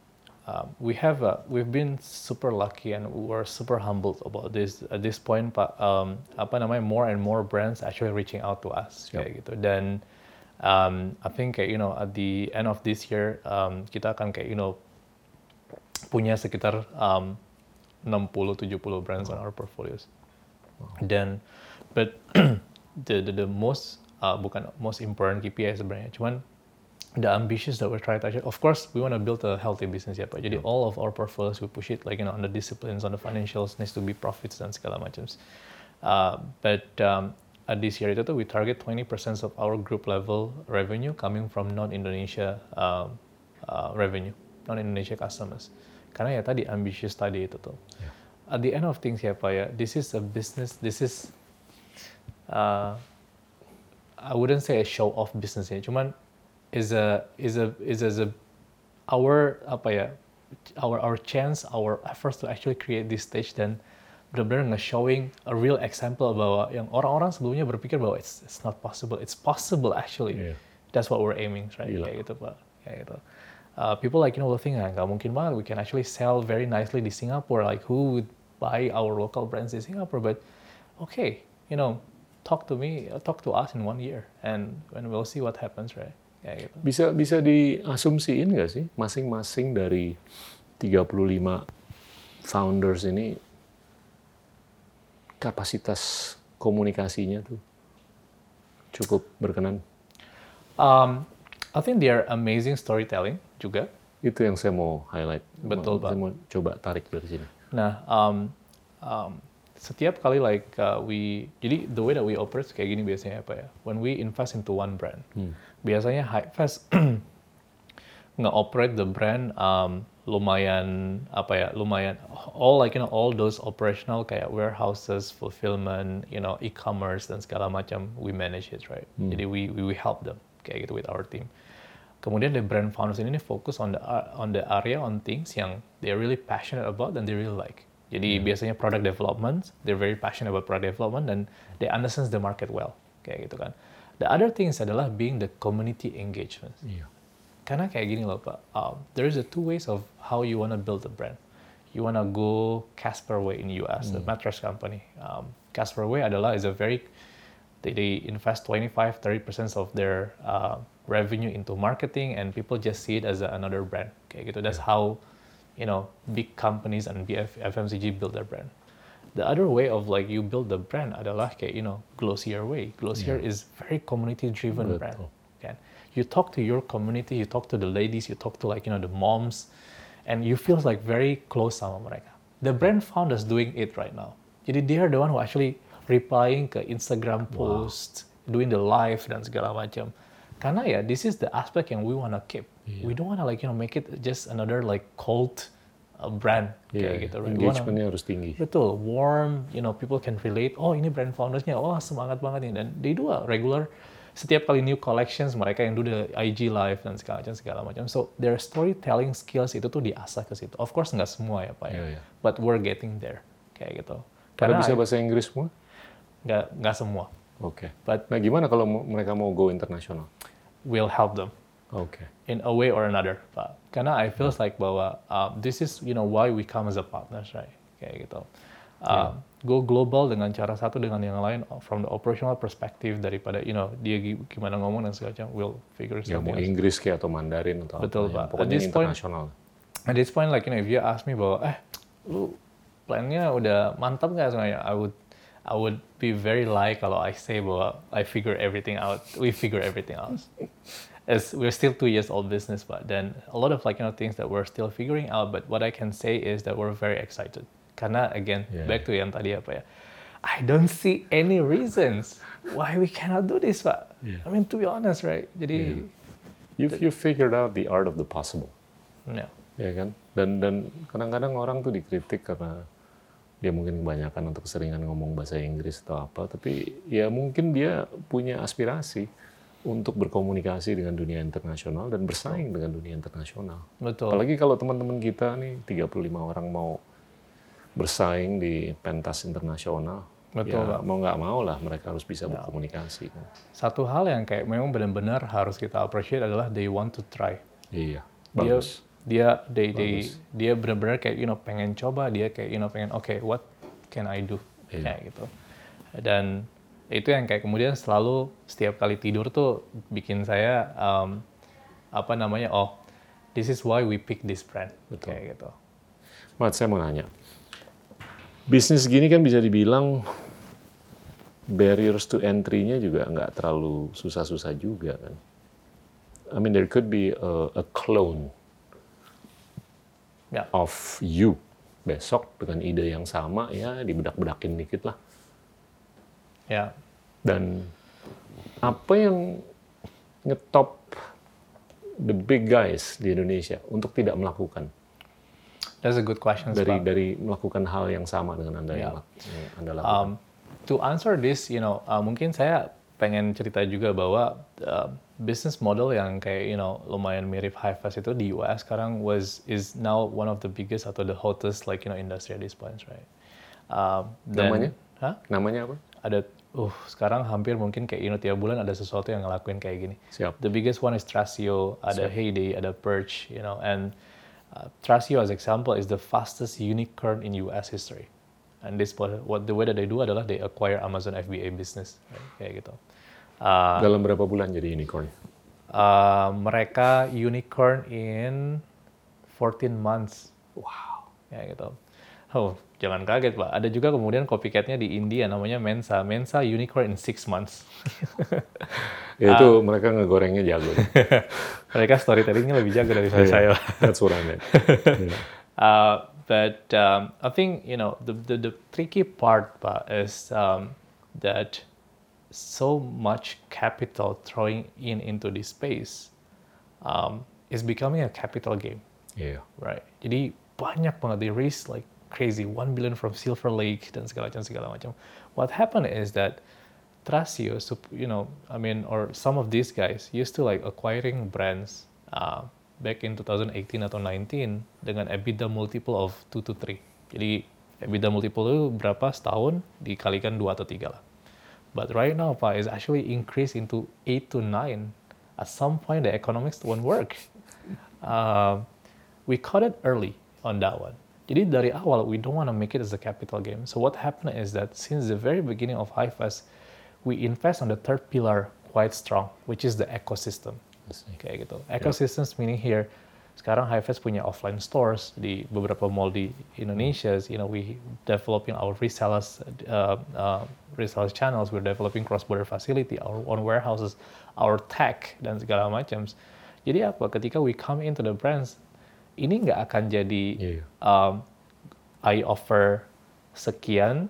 uh, we have uh, we've been super lucky and we're super humbled about this at this point Pak um, apa namanya more and more brands actually reaching out to us kayak gitu dan um, I think kayak you know at the end of this year um, kita akan kayak you know punya sekitar um, 60-70 brands on our portfolios. Dan, but the, the, the most, uh, bukan most important KPI sebenarnya, cuman the ambitious that we're trying to achieve. Of course, we want to build a healthy business ya Pak. Jadi all of our portfolios we push it like you know on the disciplines, on the financials needs to be profits dan segala macam. Uh, but um, at this year itu we target 20% of our group level revenue coming from non-Indonesia um, uh, revenue, non-Indonesia customers. Karena ya tadi ambitious tadi itu tuh. At the end of things ya Pak ya, this is a business, this is uh, I wouldn't say a show off business ya, cuman is a is a is as a our apa ya our our chance our efforts to actually create this stage dan benar-benar nge-showing a real example bahwa yang orang-orang sebelumnya berpikir bahwa it's it's not possible it's possible actually. Iya. that's what we're aiming right? Gila. kayak gitu pak. Kayak gitu. Uh, people like you know will think ah nggak mungkin banget. We can actually sell very nicely di Singapore. Like who would buy our local brands in Singapore? But okay you know talk to me talk to us in one year and and we'll see what happens right? Kayak gitu. Bisa bisa diasumsiin nggak sih masing-masing dari 35 founders ini kapasitas komunikasinya tuh cukup berkenan. Um, I think they are amazing storytelling juga. Itu yang saya mau highlight. Betul, Saya Pak. mau coba tarik dari sini. Nah, um, um, setiap kali like uh, we, jadi the way that we operate kayak gini biasanya apa ya? When we invest into one brand, biasanya Highfast nge-operate the brand um, lumayan apa ya? Lumayan all like you know all those operational kayak warehouses, fulfillment, you know e-commerce dan segala macam we manage it right. Jadi we, we we help them kayak gitu with our team. Kemudian the brand founders ini focus on the on the area on things yang they're really passionate about and they really like. Jadi biasanya product development, they're very passionate about product development dan they understand the market well, kayak gitu kan. The other things adalah being the community engagement. Iya. Karena kayak gini loh Pak, um, there is a two ways of how you wanna build a brand. You wanna go Casper way in US, the mattress company. Um, Casper way adalah is a very they, they invest 25 30% of their uh, revenue into marketing and people just see it as a, another brand. Kayak gitu. That's how you know big companies and BF, FMCG build their brand. The other way of like you build the brand adalah kayak you know Glossier way. Glossier is very community driven brand you talk to your community you talk to the ladies you talk to like you know the moms and you feel like very close sama mereka the brand founders doing it right now jadi they are the one who actually replying ke Instagram post doing the live dan segala macam karena ya this is the aspect yang we wanna keep we don't wanna like you know make it just another like cult uh, brand Iya, kayak gitu right? Engagementnya harus tinggi. Betul, warm, you know, people can relate. Oh, ini brand foundersnya, oh semangat banget nih. Dan they do a regular, setiap kali new collections, mereka yang do the IG live dan segala macam, segala macam. So, their storytelling skills itu tuh diasah ke situ. Of course, nggak semua ya, Pak. ya. Iya, iya. But we're getting there, kayak gitu. Karena bisa bahasa Inggris semua? nggak nggak semua. Oke. But Nah, gimana kalau mereka mau go internasional? we'll help them. Oke. in a way or another, Pak. Karena I feels like bahwa uh, this is you know why we come as a partners, right? Kayak gitu. Uh, Go global dengan cara satu dengan yang lain from the operational perspective daripada you know dia gi- gimana ngomong dan segala macam, we'll figure Ya mau something. Inggris kayak atau Mandarin atau Betul, apa. ya. Pak. At Pokoknya point- internasional. At this point, like you know, if you ask me bahwa eh lu plannya udah mantap nggak sebenarnya? I would I would be very lie kalau I say bahwa I figure everything out. We figure everything out. As we're still two years old business, but then a lot of like you know things that we're still figuring out. But what I can say is that we're very excited. Karena again, Yeah. back to yang tadi apa ya? I don't see any reasons why we cannot do this, Pak. Yeah. I mean, to be honest, right? Jadi, You've, you figured out the art of the possible. yeah. ya kan dan dan kadang-kadang orang tuh dikritik karena dia mungkin kebanyakan untuk keseringan ngomong bahasa Inggris atau apa tapi ya mungkin dia punya aspirasi untuk berkomunikasi dengan dunia internasional dan bersaing dengan dunia internasional betul. apalagi kalau teman-teman kita nih 35 orang mau bersaing di pentas internasional Betul, ya, Pak. mau nggak mau lah mereka harus bisa berkomunikasi kan. Satu hal yang kayak memang benar-benar harus kita appreciate adalah they want to try. iya Dia bagus dia they, they, Bagus. dia benar-benar kayak you know pengen coba, dia kayak you know pengen oke what can I do Iya. kayak gitu. Dan itu yang kayak kemudian selalu setiap kali tidur tuh bikin saya um, apa namanya oh this is why we pick this brand Betul. kayak gitu. Mat, saya mau nanya. Bisnis gini kan bisa dibilang barriers to entry-nya juga nggak terlalu susah-susah juga kan. I mean, there could be a, a clone Ya. of you besok dengan ide yang sama ya dibedak-bedakin dikit lah. Ya, Dan apa yang ngetop the big guys di Indonesia untuk tidak melakukan that's a good question. dari Pak. dari melakukan hal yang sama dengan anda lak- yang anda lakukan? Um, to answer this, you know, uh, mungkin saya pengen cerita juga bahwa uh, business model yang kayak you know lumayan mirip Hivest itu di US sekarang was is now one of the biggest atau the hottest like you know industry at this point, right? Um, dan- Namanya? Hah? Namanya apa? Ada, uh, sekarang hampir mungkin kayak you know tiap bulan ada sesuatu yang ngelakuin kayak gini. Siap. The biggest one is Trasio, ada Heyday, ada Perch, you know, and uh, Trasio as example is the fastest unicorn in US history. And this what the way that they do adalah they acquire Amazon FBA business, right? kayak gitu. Uh, Dalam berapa bulan jadi unicorn? uh, mereka unicorn in 14 months. Wow. Kayak gitu. Oh, jangan kaget, Pak. Ada juga kemudian copycat-nya di India namanya Mensa. Mensa unicorn in 6 months. Ya, itu mereka ngegorengnya jago. mereka storytelling-nya lebih jago dari saya. That's what I meant. Yeah. Uh, but um, I think you know the, the, the tricky part Pak, is um, that so much capital throwing in into this space um, is becoming a capital game, Iya. right? Jadi banyak banget they raise like crazy one billion from Silver Lake dan segala macam segala macam. What happened is that Trasio, you know, I mean, or some of these guys used to like acquiring brands uh, back in 2018 atau 19 dengan EBITDA multiple of 2 to 3. Jadi EBITDA multiple itu berapa setahun dikalikan 2 atau 3 lah. But right now, Pak, is actually increased into 8 to 9. At some point, the economics won't work. Uh, we caught it early on that one. Jadi dari awal, we don't want to make it as a capital game. So what happened is that since the very beginning of HiFest, we invest on the third pillar quite strong, which is the ecosystem. Kayak gitu. Ecosystems meaning here, sekarang Highfest punya offline stores di beberapa mall di Indonesia. You know, we developing our resellers, uh, uh, resellers channels. We're developing cross-border facility, our own warehouses, our tech dan segala macam. Jadi apa? Ketika we come into the brands, ini nggak akan jadi Iya. um, I offer sekian,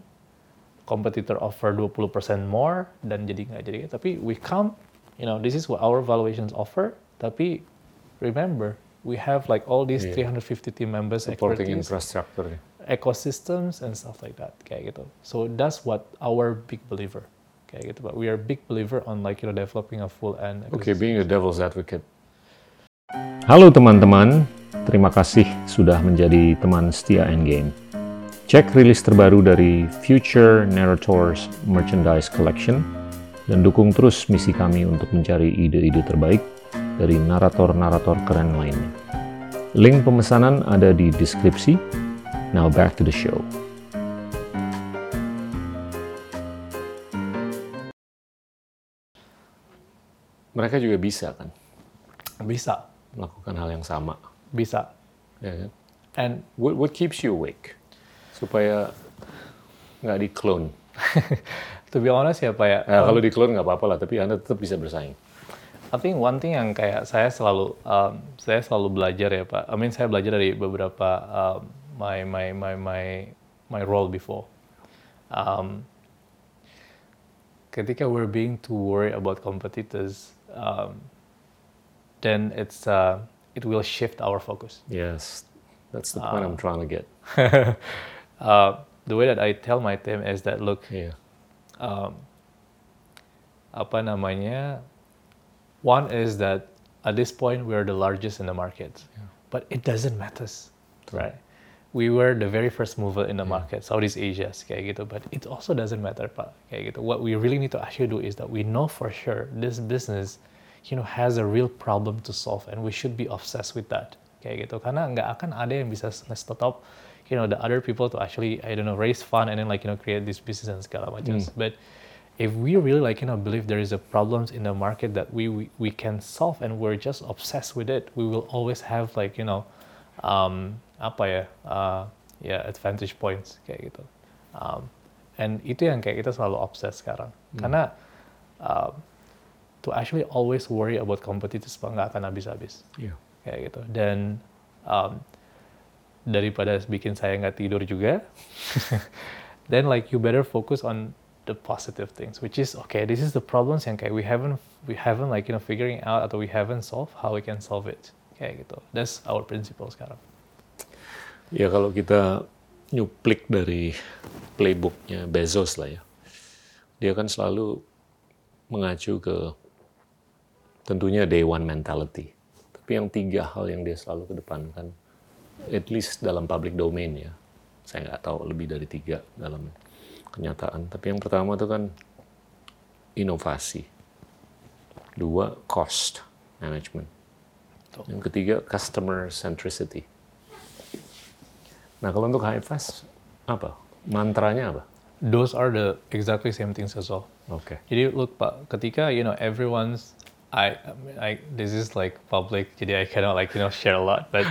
kompetitor offer 20% more dan jadi nggak jadi. Tapi we come, you know, this is what our valuations offer. Tapi remember, we have like all these Iya. 350 team members, Supporting infrastructure. ecosystems and stuff like that kayak gitu. So that's what our big believer kayak gitu. But we are big believer on like you know developing a full end. Ecosystem. being a devil's advocate. Halo teman-teman, terima kasih sudah menjadi teman setia Endgame. Cek rilis terbaru dari Future Narrators Merchandise Collection dan dukung terus misi kami untuk mencari ide-ide terbaik dari narator-narator keren lainnya. Link pemesanan ada di deskripsi. Now back to the show. Mereka juga bisa kan Bisa, melakukan hal yang sama. Bisa. Ya kan? And What, what keeps you awake? Supaya nggak di-clone. to be honest ya Pak ya, Nah, kalau di-clone nggak apa-apa lah, tapi Anda tetap bisa bersaing. I think one thing yang kayak saya selalu um, saya selalu belajar ya Pak. I mean saya belajar dari beberapa um, my my my my my role before. Um, ketika we're being too worried about competitors, um, then it's uh, it will shift our focus. Yes, that's the point I'm trying to get. Uh, the way that I tell my team is that look, Iya. apa namanya one is that at this point we're the largest in the market. But it doesn't matter. Right? We were the very first mover in the market Southeast Asia kayak gitu. But it also doesn't matter pak kayak gitu. What we really need to actually do is that we know for sure this business you know has a real problem to solve and we should be obsessed with that. Kayak gitu. Karena nggak akan ada yang bisa stop you know the other people to actually I don't know raise fund and then like you know create this business and segala macam. But if we really like you know believe there is a problems in the market that we, we we can solve and we're just obsessed with it we will always have like you know um, apa ya uh, ya advantage points kayak gitu. Um, and itu yang kayak kita selalu obsessed sekarang. Karena uh, to actually always worry about competitors Pak, nggak akan habis-habis. Iya. kayak gitu. Dan um, daripada bikin saya nggak tidur juga then like you better focus on the positive things which is okay this is the problems yang kayak we haven't we haven't like you know figuring out atau we haven't solved how we can solve it. Kayak gitu. That's our principle sekarang. Ya kalau kita nyuplik dari playbooknya Bezos lah ya, dia kan selalu mengacu ke tentunya day one mentality. Tapi yang tiga hal yang dia selalu kedepankan, at least dalam public domain ya, saya nggak tahu lebih dari tiga dalam kenyataan. Tapi yang pertama itu kan inovasi, dua cost management, yang ketiga customer centricity. Nah, kalau untuk HFS, apa? Mantranya apa? those are the exactly same things as well Oke. Jadi look Pak, ketika you know everyone's I I, mean, I this is like public, jadi I cannot like you know share a lot, but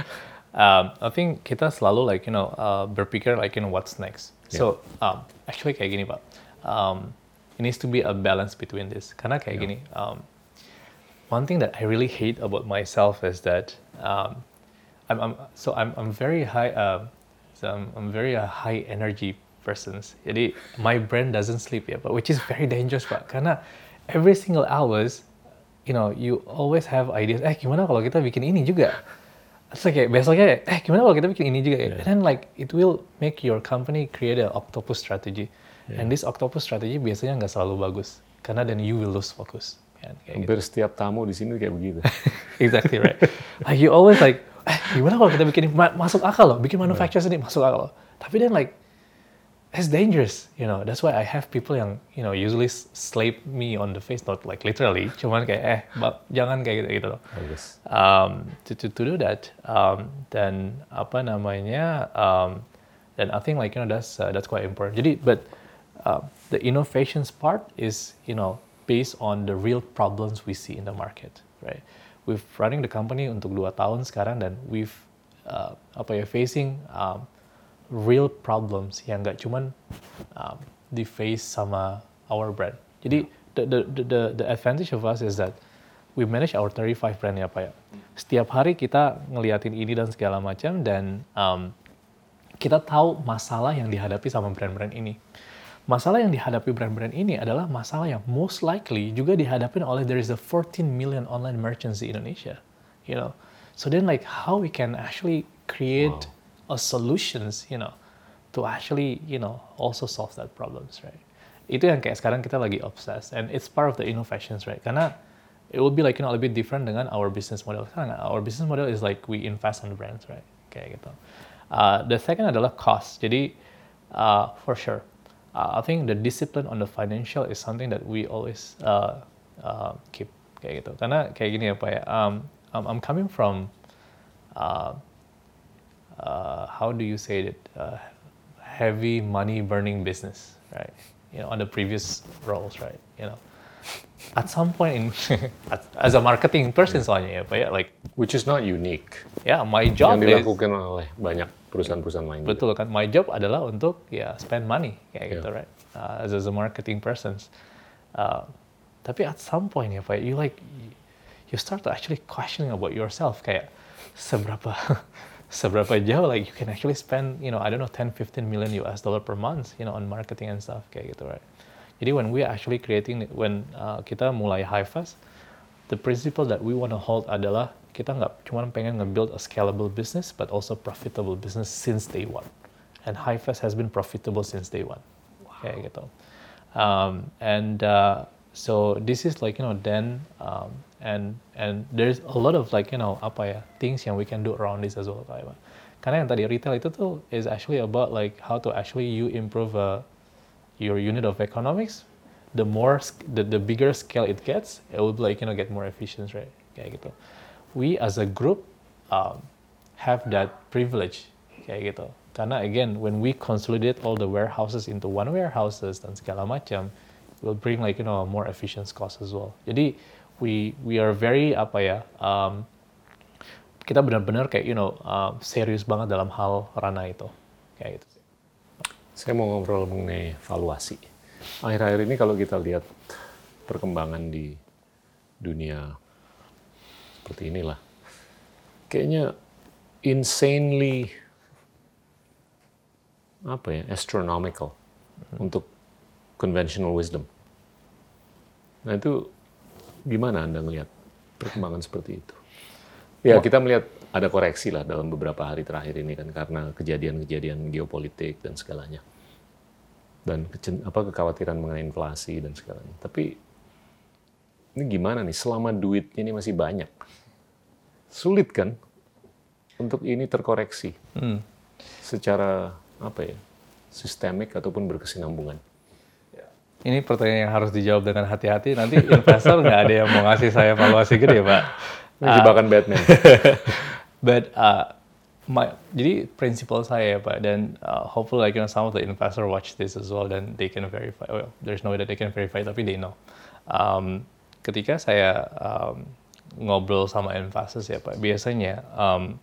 um, I think kita selalu like you know uh, berpikir like you know what's next. So um, actually kayak gini Pak, um, it needs to be a balance between this. Karena kayak gini, um, one thing that I really hate about myself is that um, I'm, I'm so I'm I'm very high uh, so I'm, I'm very a high energy persons. Jadi my brain doesn't sleep ya, but which is very dangerous pak. Karena every single hours, you know, you always have ideas. Eh gimana kalau kita bikin ini juga? Terus kayak besoknya, eh gimana kalau kita bikin ini juga? ya? And then like it will make your company create an octopus strategy. And this octopus strategy biasanya nggak selalu bagus. Karena then you will lose focus. Kan, kayak gitu. Hampir setiap tamu di sini kayak begitu. exactly right. like you always like, eh, gimana kalau kita bikin ini? Ma- masuk akal loh, bikin manufacture sendiri masuk akal loh. Tapi then like, it's dangerous, you know. That's why I have people yang, you know, usually slap me on the face, not like literally, cuman kayak, eh, jangan kayak gitu, gitu. Bagus. Um, to, to, to do that, um, dan apa namanya, um, dan I think like, you know, that's, uh, that's quite important. Jadi, but, um, the innovations part is you know based on the real problems we see in the market, right? We've running the company untuk dua tahun sekarang dan we've uh, apa ya facing um, real problems yang gak cuman um, di face sama our brand. Jadi the, the the the the advantage of us is that we manage our 35 brand ya Pak ya. Setiap hari kita ngeliatin ini dan segala macam dan um, kita tahu masalah yang dihadapi sama brand-brand ini. Masalah yang dihadapi brand-brand ini adalah masalah yang most likely juga dihadapi oleh there is a 14 million online merchants di Indonesia, you know. So then like how we can actually create solutions, you know, to actually, you know, also solve that problems, right? Itu yang kayak sekarang kita lagi obsessed and it's part of the innovations, right? Karena it will be like you know bit different dengan our business model. Karena our business model is like we invest on brands, right? Kayak gitu. Uh, the second adalah cost. Jadi uh, for sure, uh, I think the discipline on the financial is something that we always uh, uh, keep kayak gitu. Karena kayak gini ya pak ya. Um, I'm, I'm coming from uh, uh, how do you say it? Uh, heavy money burning business, right? You know, on the previous roles, right? You know, at some point in as a marketing person soalnya ya pak ya, like Which is not unique. yeah, my job yang is dilakukan oleh banyak perusahaan-perusahaan lain. juga. Betul kan, my job adalah untuk ya spend money kayak Yeah. gitu right, uh, as, as a marketing person. Uh, tapi at some point ya Pak, you like you start to actually questioning about yourself kayak seberapa seberapa jauh like you can actually spend you know I don't know 10 15 million US dollar per month you know on marketing and stuff kayak gitu right. Jadi when we actually creating when uh, kita mulai high fast the principle that we want to hold adalah kita nggak cuma pengen nge-build a scalable business, but also profitable business since day one. And HiFest has been profitable since day one. Kayak gitu. Um, and uh, so this is like you know then um, and and there's a lot of like you know apa ya things yang we can do around this as well. Iwan. Karena yang tadi retail itu tuh is actually about like how to actually you improve uh, your unit of economics, the more the, the bigger scale it gets, it will like you know get more efficient, right? Kayak gitu. We as a group um, have that privilege, kayak gitu. Karena again, when we consolidate all the warehouses into one warehouses dan segala macam, will bring like you know more efficient cost as well. Jadi we we are very apa ya um, kita benar-benar kayak you know uh, serius banget dalam hal ranah itu kayak gitu. Saya mau ngobrol mengenai valuasi. Akhir-akhir ini kalau kita lihat perkembangan di dunia seperti inilah, kayaknya insanely apa ya astronomical untuk conventional wisdom. Nah itu gimana anda melihat perkembangan seperti itu? Ya kita melihat ada koreksi lah dalam beberapa hari terakhir ini kan karena kejadian-kejadian geopolitik dan segalanya dan apa kekhawatiran mengenai inflasi dan segalanya. Tapi ini gimana nih selama duitnya ini masih banyak, sulit kan untuk ini terkoreksi secara apa ya sistemik ataupun berkesinambungan. Ini pertanyaan yang harus dijawab dengan hati-hati. Nanti investor nggak ada yang mau ngasih saya valuasi gede, Pak. Ini jebakan Batman. But uh, my jadi prinsipal saya ya, Pak dan uh, hopefully like you know some of the investor watch this as well dan they can verify. Well, there's no way that they can verify tapi they know. Um, ketika saya um, ngobrol sama investors ya Pak, biasanya um,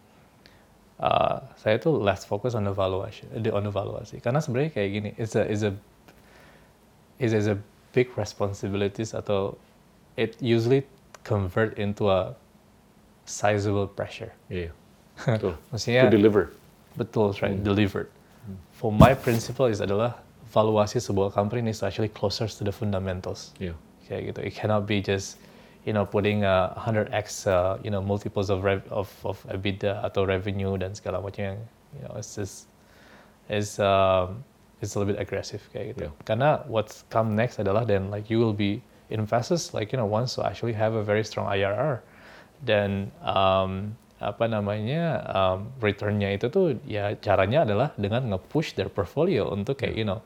uh, saya tuh less focus on the valuation, the on the valuasi. Karena sebenarnya kayak gini, it's a is a is is a big responsibilities atau it usually convert into a sizable pressure. Iya, betul. Maksudnya To deliver. betul, right? Delivered. For my principle is adalah valuasi sebuah company needs to actually closer to the fundamentals. Iya. Kayak gitu. It cannot be just you know putting a 100x uh, you know multiples of rev- of of EBITDA atau revenue dan segala macam yang you know it's just it's um, it's a little bit aggressive kayak gitu. Yeah. Karena what's come next adalah then like you will be investors like you know wants to actually have a very strong IRR dan um, apa namanya um, returnnya itu tuh ya caranya adalah dengan nge-push their portfolio untuk kayak you know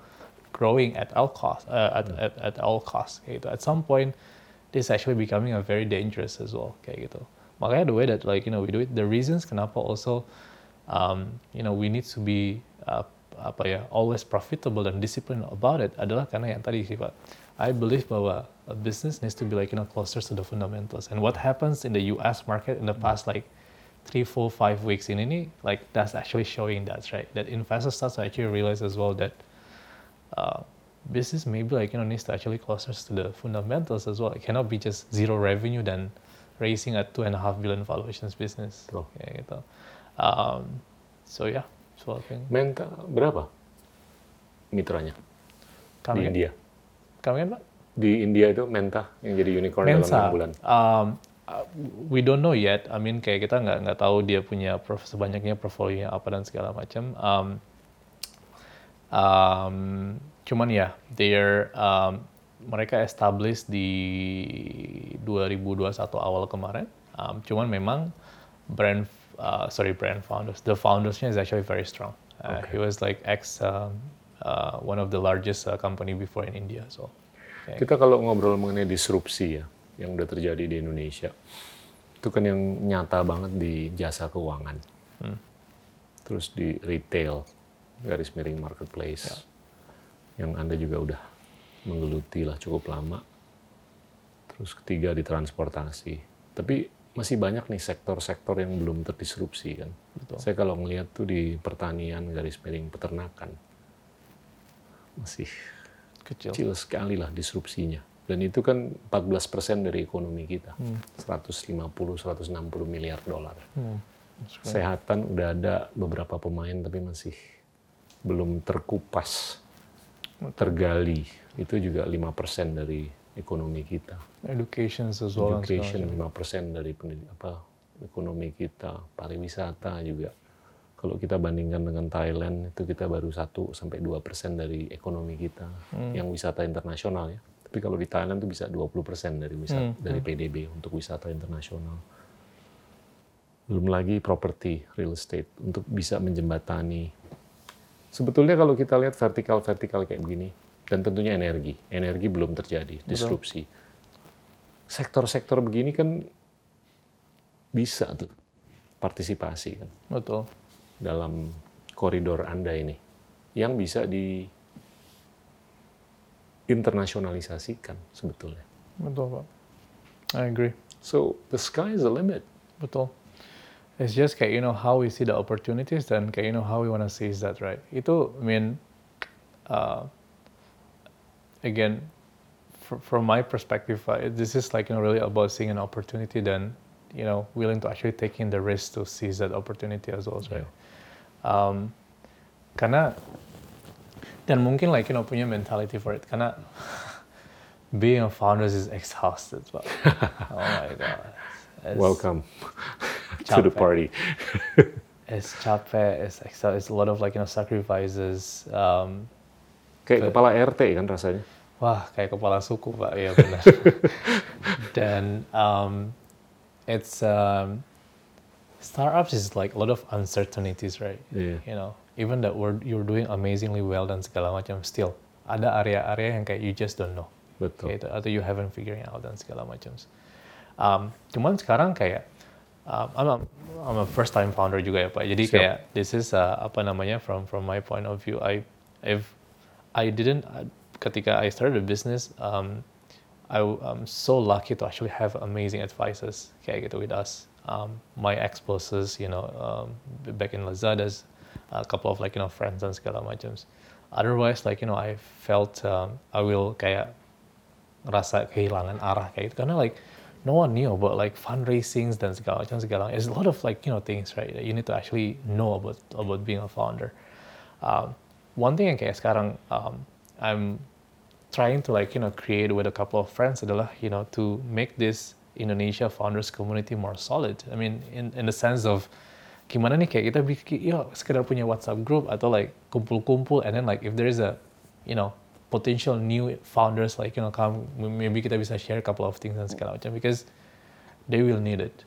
growing at all cost uh, at, at at all cost kayak gitu. At some point this is actually becoming a very dangerous as well kayak gitu. Makanya the way that like you know we do it, the reasons kenapa also um, you know we need to be uh, apa ya always profitable dan disciplined about it adalah karena yang tadi sih Pak. I believe bahwa a business needs to be like you know closer to the fundamentals. And what happens in the U.S. market in the past like three, four, five weeks in ini like that's actually showing that right that investors start to actually realize as well that uh, business maybe like you know needs to actually closer to the fundamentals as well. It cannot be just zero revenue dan raising a two and a half billion valuations business. Betul. Kayak gitu. Um, so yeah, so I think Menta berapa mitranya kami di India? kami kan Pak Di India itu Menta yang jadi unicorn dalam Mensa, enam bulan. um, uh, we don't know yet. I mean kayak kita nggak nggak tahu dia punya prof, sebanyaknya portfolio apa dan segala macam. Um, um, cuman ya, they're um, mereka established di 2021 awal kemarin. Um, cuman memang brand uh, sorry brand founders, the foundersnya is actually very strong. Uh, He was like ex um, uh, one of the largest uh, company before in India. So kayak Kita kalau ngobrol mengenai disrupsi ya, yang udah terjadi di Indonesia, itu kan yang nyata banget di jasa keuangan. Terus di retail, garis miring marketplace, yang Anda juga udah menggeluti lah cukup lama. Terus ketiga di transportasi. Tapi masih banyak nih sektor-sektor yang belum terdisrupsi kan. Saya kalau ngelihat tuh di pertanian, garis miring peternakan, masih kecil. kecil sekali lah disrupsinya. Dan itu kan 14% dari ekonomi kita. 150-160 miliar dolar. Kesehatan udah ada beberapa pemain tapi masih belum terkupas, tergali. Itu juga 5% dari ekonomi kita. Education and Education segala 5% dari apa ekonomi kita, pariwisata juga. Kalau kita bandingkan dengan Thailand itu kita baru 1 sampai 2% dari ekonomi kita yang wisata internasional ya. Tapi kalau di Thailand itu bisa 20% dari wisata dari PDB untuk wisata internasional. Belum lagi property, real estate untuk bisa menjembatani. Sebetulnya kalau kita lihat vertikal-vertikal kayak begini dan tentunya energi, energi belum terjadi disrupsi sektor-sektor begini kan bisa tuh partisipasi kan Betul. dalam koridor Anda ini yang bisa di internasionalisasikan sebetulnya. Betul, Pak. I agree. So the sky is the limit. Betul. It's just kayak, you know, how we see the opportunities dan kayak, you know, how we want to seize that, right? Itu, I mean, uh, again, fr- from my perspective, uh, this is like, you know, really about seeing an opportunity then, you know, willing to actually take in the risk to seize that opportunity as well, right? Um, karena, dan mungkin like, you know, punya mentality for it. Karena being a founder is exhausted, Pak. oh my God. It's- Welcome to the party. it's capek, it's it's a lot of like you know sacrifices. Um, Kayak kepala RT kan rasanya. wah, kayak kepala suku pak, ya benar. Dan um, it's um, startups is like a lot of uncertainties, right? Iya. You know, even that we're, you're doing amazingly well dan segala macam, still ada area-area yang kayak you just don't know. Betul. Kayak itu, atau you haven't figuring out dan segala macam. Um, cuman sekarang kayak um, I'm, a, I'm a first time founder juga ya Pak. Jadi Siap. kayak this is uh, apa namanya from from my point of view I if I didn't uh, ketika I started a business um, I, am so lucky to actually have amazing advisors kayak gitu with us. Um, my ex bosses, you know, um, back in Lazada's, a couple of like you know friends dan segala macam. Otherwise, like you know, I felt um, I will kayak ngerasa kehilangan arah kayak gitu karena like no one knew about like fundraisings dan segala macam segala there's a lot of like you know things right that you need to actually know about about being a founder um, one thing yang kayak sekarang um, I'm trying to like you know create with a couple of friends adalah you know to make this Indonesia founders community more solid I mean in in the sense of gimana nih kayak kita bikin ya sekedar punya WhatsApp group atau like kumpul-kumpul and then like if there is a you know potential new founders like you know come maybe kita bisa share a couple of things dan segala macam because they will need it.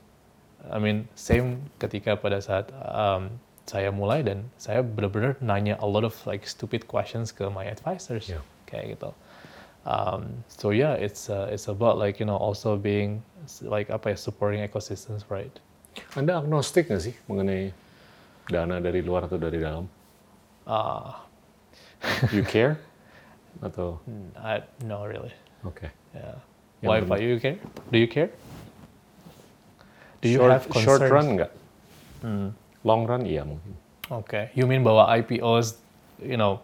I mean same ketika pada saat um, saya mulai dan saya benar-benar nanya a lot of like stupid questions ke my advisors Yeah. kayak gitu. Um, so yeah, it's uh, it's about like you know also being like apa ya supporting ecosystems right. Anda agnostik nggak sih mengenai dana dari luar atau dari dalam? Uh, You care? Atau I no really. oke. Yeah. Yang Why? Why you care? Do you care? Do you short, have concerns? short run enggak? Long run iya mungkin. Okay. You mean bahwa IPOs, you know,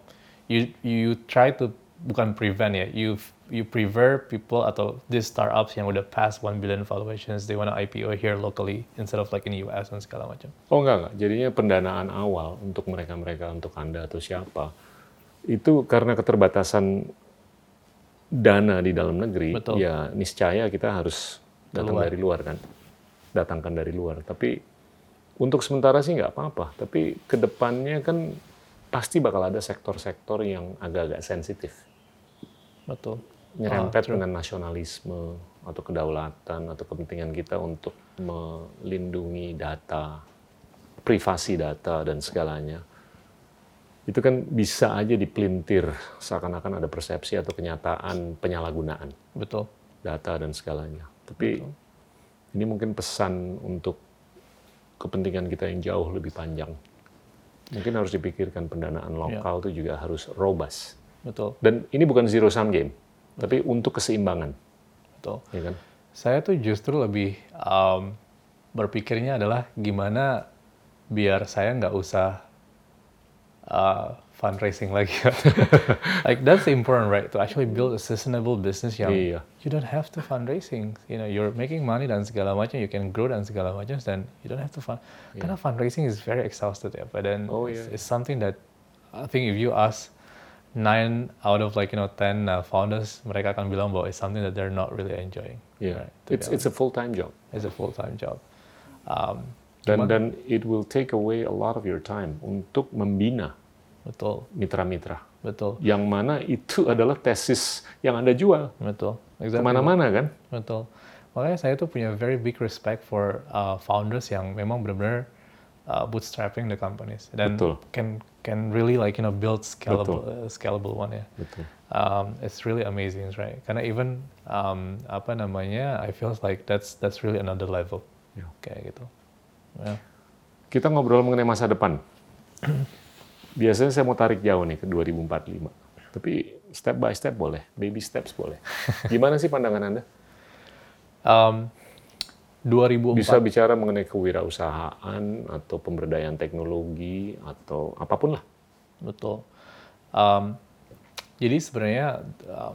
you you try to bukan prevent ya, you you prefer people atau these startups yang udah past 1 billion valuations, they wanna IPO here locally instead of like in US dan segala macam. Oh enggak enggak. Jadinya pendanaan awal untuk mereka-mereka untuk Anda atau siapa itu karena keterbatasan dana di dalam negeri, Betul. ya niscaya kita harus datang Keluar. dari luar kan. Datangkan dari luar. Tapi untuk sementara sih nggak apa-apa. Tapi ke depannya kan pasti bakal ada sektor-sektor yang agak-agak sensitif. Betul. Nyerempet true. dengan nasionalisme atau kedaulatan atau kepentingan kita untuk melindungi data, privasi data dan segalanya. Itu kan bisa aja dipelintir seakan-akan ada persepsi atau kenyataan penyalahgunaan Betul. data dan segalanya. Tapi ini mungkin pesan untuk kepentingan kita yang jauh lebih panjang. Mungkin harus dipikirkan pendanaan lokal itu juga harus robust. Betul. Dan ini bukan zero sum game, tapi untuk keseimbangan, Betul. ya kan? Saya tuh justru lebih um, berpikirnya adalah gimana biar saya nggak usah uh, fundraising lagi. like that's important, right? To actually build a sustainable business yang Iya. you don't have to fundraising. You know, you're making money dan segala macam, you can grow dan segala macam, dan you don't have to fund. Karena fundraising is very exhausted ya. But then Oh, it's, iya. it's something that I think if you ask nine out of like you know ten uh, founders, mereka akan bilang bahwa it's something that they're not really enjoying. Yeah, right, it's it's a full time job, it's a full-time job. Um, dan dan it will take away a lot of your time untuk membina betul, mitra-mitra, betul, yang mana itu adalah tesis yang anda jual betul. Exactly. ke mana-mana kan? Betul. Makanya saya tuh punya very big respect for uh, founders yang memang benar-benar uh, bootstrapping the companies dan Betul. can can really like you know build scalable uh, scalable one ya. Betul. Um, it's really amazing, right? Karena even um, apa namanya, I feels like that's that's really another level. Ya. Kayak gitu. Ya. Kita ngobrol mengenai masa depan. Biasanya saya mau tarik jauh nih ke 2045. Tapi step by step boleh, baby steps boleh. Gimana sih pandangan Anda? Um, 2004 Bisa bicara mengenai kewirausahaan atau pemberdayaan teknologi atau apa pun lah. Betul. Um, jadi sebenarnya um,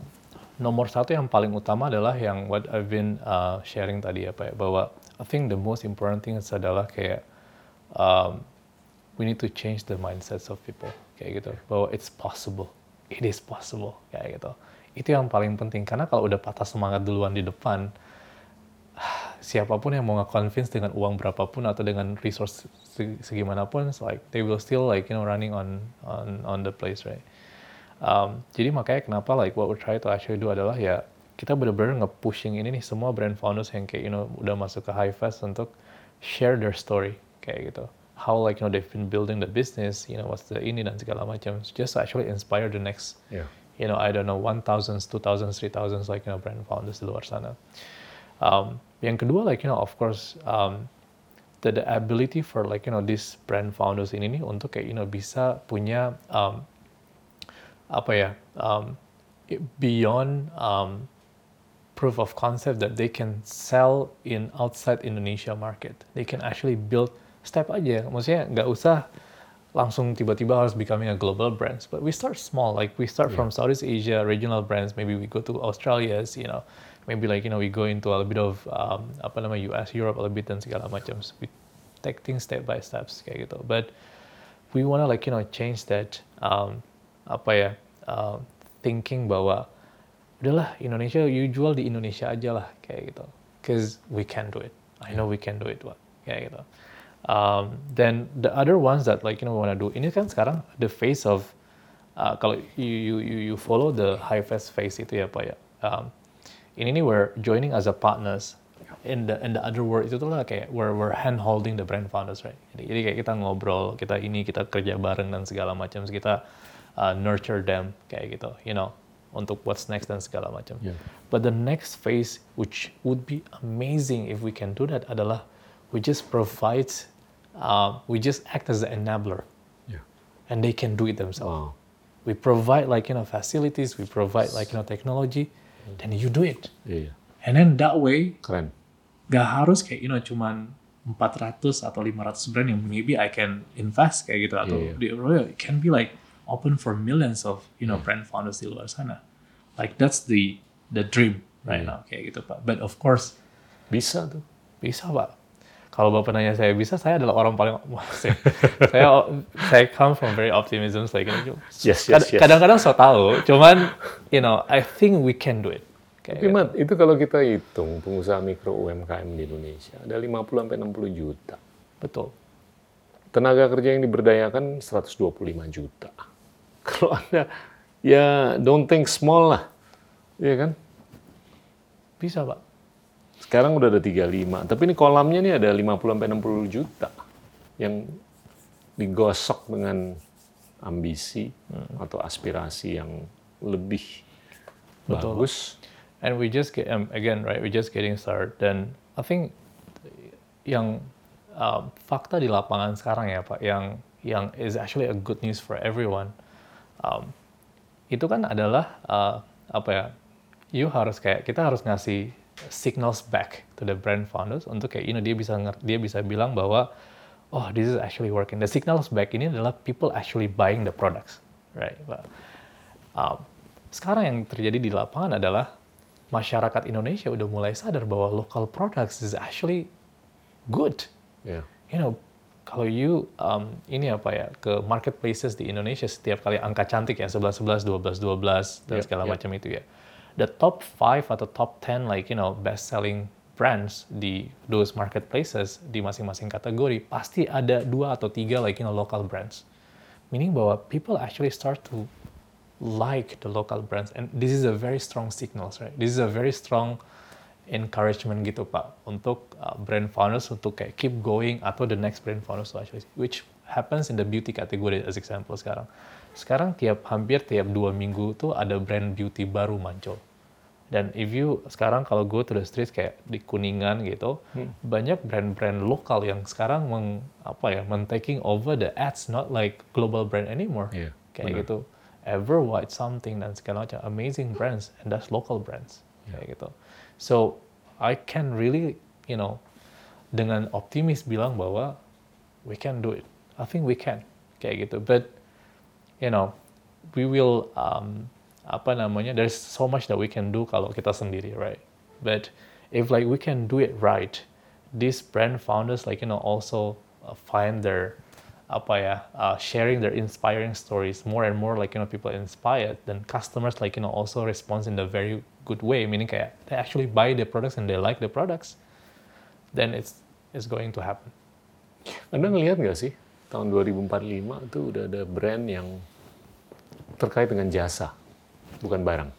nomor satu yang paling utama adalah yang what I've been uh, sharing tadi ya Pak, ya, bahwa I think the most important thing adalah kayak um, we need to change the mindsets of people kayak gitu bahwa it's possible, it is possible kayak gitu. Itu yang paling penting karena kalau udah patah semangat duluan di depan, siapa pun yang mau nge-convince dengan uang berapapun atau dengan resource seg- segimanapun, like they will still like you know running on on on the place, right? Um, jadi makanya kenapa like what we try to actually do adalah ya kita benar-benar nge-pushing ini nih semua brand founders yang kayak you know udah masuk ke Highfest untuk share their story kayak gitu. How like you know they've been building the business, you know what's the ini dan segala macam, just to actually inspire the next Ya. you know, I don't know, 1,000s, 2,000s, 3,000s, like, you know, brand founders di luar sana. Um, yang kedua, like, you know, of course, um, the, the ability for, like, you know, these brand founders ini nih untuk kayak, you know, bisa punya, um, apa ya, um, beyond um, proof of concept that they can sell in outside Indonesia market. They can actually build step aja. Maksudnya nggak usah langsung tiba-tiba harus becoming a global brands. But we start small. Like we start from Southeast Asia, regional brands. Maybe we go to Australia, you know. Maybe like, you know, we go into a little bit of, um, apa namanya, US, Europe, a little bit dan segala macam. So we take things step by steps kayak gitu. But we wanna like, you know, change that, um, apa ya, um, thinking bahwa udahlah Indonesia you jual di Indonesia aja lah kayak gitu cause we can do it I know we can do it Wak. kayak gitu um, then the other ones that like you know we wanna do ini kan sekarang the face of uh, kalau you, you you follow the high fast face itu ya pak ya. Um, ini nih we're joining as a partners in the in the other word itu tuh lah kayak we're we're hand holding the brand founders right? Jadi, jadi kayak kita ngobrol kita ini kita kerja bareng dan segala macam. Kita uh, nurture them kayak gitu you know untuk what's next dan segala macam. Yeah. but the next phase which would be amazing if we can do that adalah we just provide uh, we just act as the enabler Ya. and they can do it themselves. Wow. We provide like you know facilities, we provide like you know technology, then you do it. Iya, And then that way keren. gak harus kayak you know cuman 400 atau 500 brand yang maybe I can invest kayak gitu atau Iya, di Royal it can be like open for millions of you know brand founders di luar sana like that's the the dream right now kayak gitu pak but of course Bisa tuh. bisa pak kalau bapak nanya saya bisa saya adalah orang paling saya saya, saya come from very optimism like Yes, yes, kad- yes. kadang-kadang so tahu cuman you know I think we can do it kayak Tapi gitu. Mat, itu kalau kita hitung pengusaha mikro UMKM di Indonesia ada 50 sampai 60 juta. betul Tenaga kerja yang diberdayakan 125 juta. Kalau Anda ya don't think small lah. Iya kan? bisa pak Sekarang udah ada 35, tapi ini kolamnya nih ada 50 sampai 60 juta yang digosok dengan ambisi atau aspirasi yang lebih Betul. bagus. and we just get um, again right we just getting started dan I think yang um, fakta di lapangan sekarang ya pak yang yang is actually a good news for everyone um, itu kan adalah uh, apa ya you harus kayak kita harus ngasih signals back to the brand founders untuk kayak you know dia bisa dia bisa bilang bahwa oh this is actually working the signals back ini adalah people actually buying the products right? Um, sekarang yang terjadi di lapangan adalah masyarakat Indonesia udah mulai sadar bahwa local products is actually good. Ya. You know, kalau you um, ini apa ya ke marketplaces di Indonesia setiap kali angka cantik ya 11 11 12 12 dan Yep, segala yep. macam itu ya. The top 5 atau top 10 like you know best selling brands di those marketplaces di masing-masing kategori pasti ada dua atau tiga like you know local brands. Meaning bahwa people actually start to like the local brands. And this is a very strong signals right? This is a very strong encouragement gitu pak untuk uh, brand founders untuk kayak keep going atau the next brand founders actually which happens in the beauty category as example sekarang sekarang tiap hampir tiap dua minggu tuh ada brand beauty baru muncul. Dan if you sekarang kalau go to the streets kayak di kuningan gitu banyak brand-brand lokal yang sekarang meng apa ya men taking over the ads not like global brand anymore. Iya, kayak gitu. Ever white something dan segala macam. Amazing brands and that's local brands. Kayak gitu. So I can really you know dengan optimis bilang bahwa we can do it. I think we can. Kayak gitu. But you know we will um, apa namanya there's so much that we can do kalau kita sendiri right? But if like we can do it right these brand founders like you know also uh, find their apa ya uh, sharing their inspiring stories more and more like you know people inspired then customers like you know also response in a very good way. Meaning kayak they actually buy the products and they like the products then it's it's going to happen. Anda ngelihat nggak sih tahun 2045 itu udah ada brand yang terkait dengan jasa, bukan barang.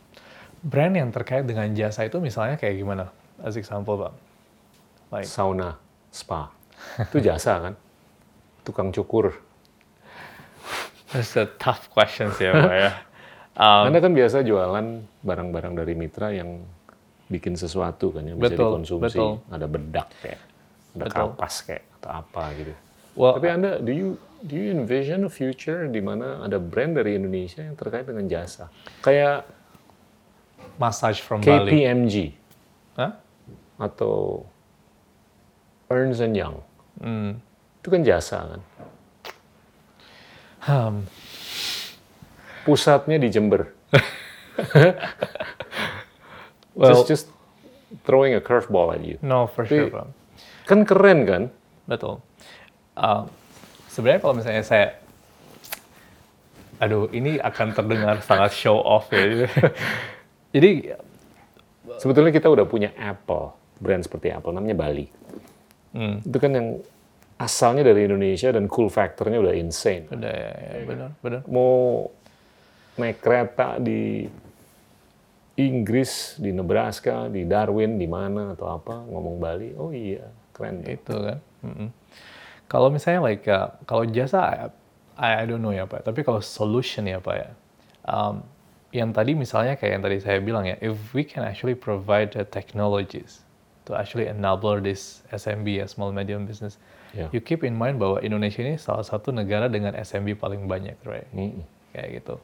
brand yang terkait dengan jasa itu misalnya kayak gimana as example pak like Sauna, spa, itu jasa kan? Tukang cukur. That's a tough question sih ya, Pak ya. Um, Anda kan biasa jualan barang-barang dari mitra yang bikin sesuatu kan yang bisa Betul, dikonsumsi. betul. Ada bedak kayak, ada Betul. kapas kayak atau apa gitu. Well, Tapi Anda, do you do you envision a future di mana ada brand dari Indonesia yang terkait dengan jasa? Kayak massage from Bali. KPMG Hah? atau Ernst and Young. Hmm. Itu kan jasa kan? Hmm. Pusatnya di Jember. Well, just just throwing a curveball at you. no, for sure, Tapi- Pak. Kan keren kan? Betul. Uh, sebenarnya kalau misalnya saya, aduh, ini akan terdengar sangat show off ya. Jadi, Sebetulnya kita udah punya Apple, brand seperti Apple, namanya Bali. hmm, Itu kan yang asalnya dari Indonesia dan cool factornya udah insane. udah ya, ya, benar, benar. Mau naik kereta di Inggris, di Nebraska, di Darwin, di mana atau apa, ngomong Bali, oh iya, keren. itu kan. Mm-mm. Kalau misalnya like uh, kalau jasa I, I don't know ya Pak, tapi kalau solution ya Pak ya. Um, yang tadi misalnya kayak yang tadi saya bilang ya, if we can actually provide the technologies to actually enable this SMB ya small medium business. Yeah. You keep in mind bahwa Indonesia ini salah satu negara dengan SMB paling banyak, right? Mm-mm. Kayak gitu.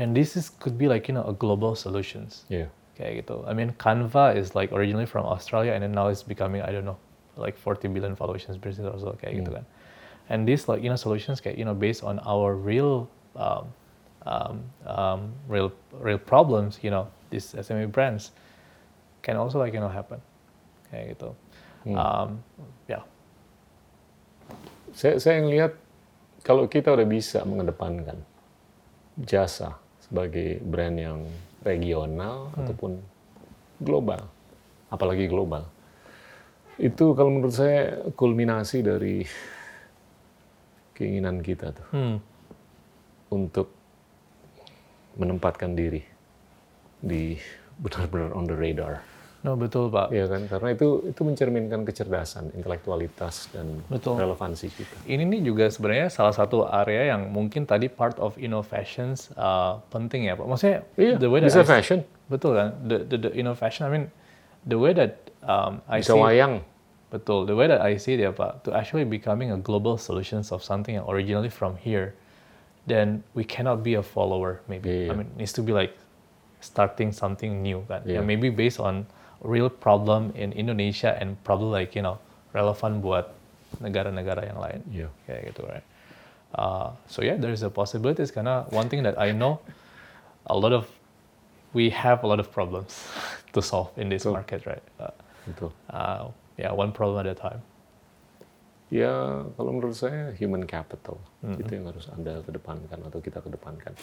And this is could be like you know a global solutions. Yeah. Kayak gitu. I mean Canva is like originally from Australia and then now it's becoming I don't know like 40 billion followers business or so kayak gitu kan. And these like you know solutions kayak you know based on our real um, um, um, real real problems you know these SME brands can also like you know happen kayak gitu. Um, yeah. Saya, saya ngelihat kalau kita udah bisa mengedepankan jasa sebagai brand yang regional ataupun global, apalagi global, itu kalau menurut saya kulminasi dari keinginan kita tuh Hmm. untuk menempatkan diri di benar-benar on the radar, No betul pak. ya kan? Karena itu itu mencerminkan kecerdasan, intelektualitas dan Betul. relevansi kita. Ini nih juga sebenarnya salah satu area yang mungkin tadi part of innovations uh, penting ya pak. Maksudnya Iya, the way that bisa I- fashion, betul kan the, the the innovation I mean the way that um, I bisa see wayang. betul the way that I see it ya pak to actually becoming a global solutions of something originally from here then we cannot be a follower maybe Iya. I mean needs to be like starting something new kan yang maybe based on real problem in Indonesia and probably like you know relevan buat negara-negara yang lain yeah. kayak gitu right uh, so yeah there's a possibility. possibilities karena one thing that I know a lot of we have a lot of problems to solve in this Betul. market right uh, Betul. uh, yeah one problem at a time Ya, kalau menurut saya human capital itu yang harus Anda kedepankan atau kita kedepankan.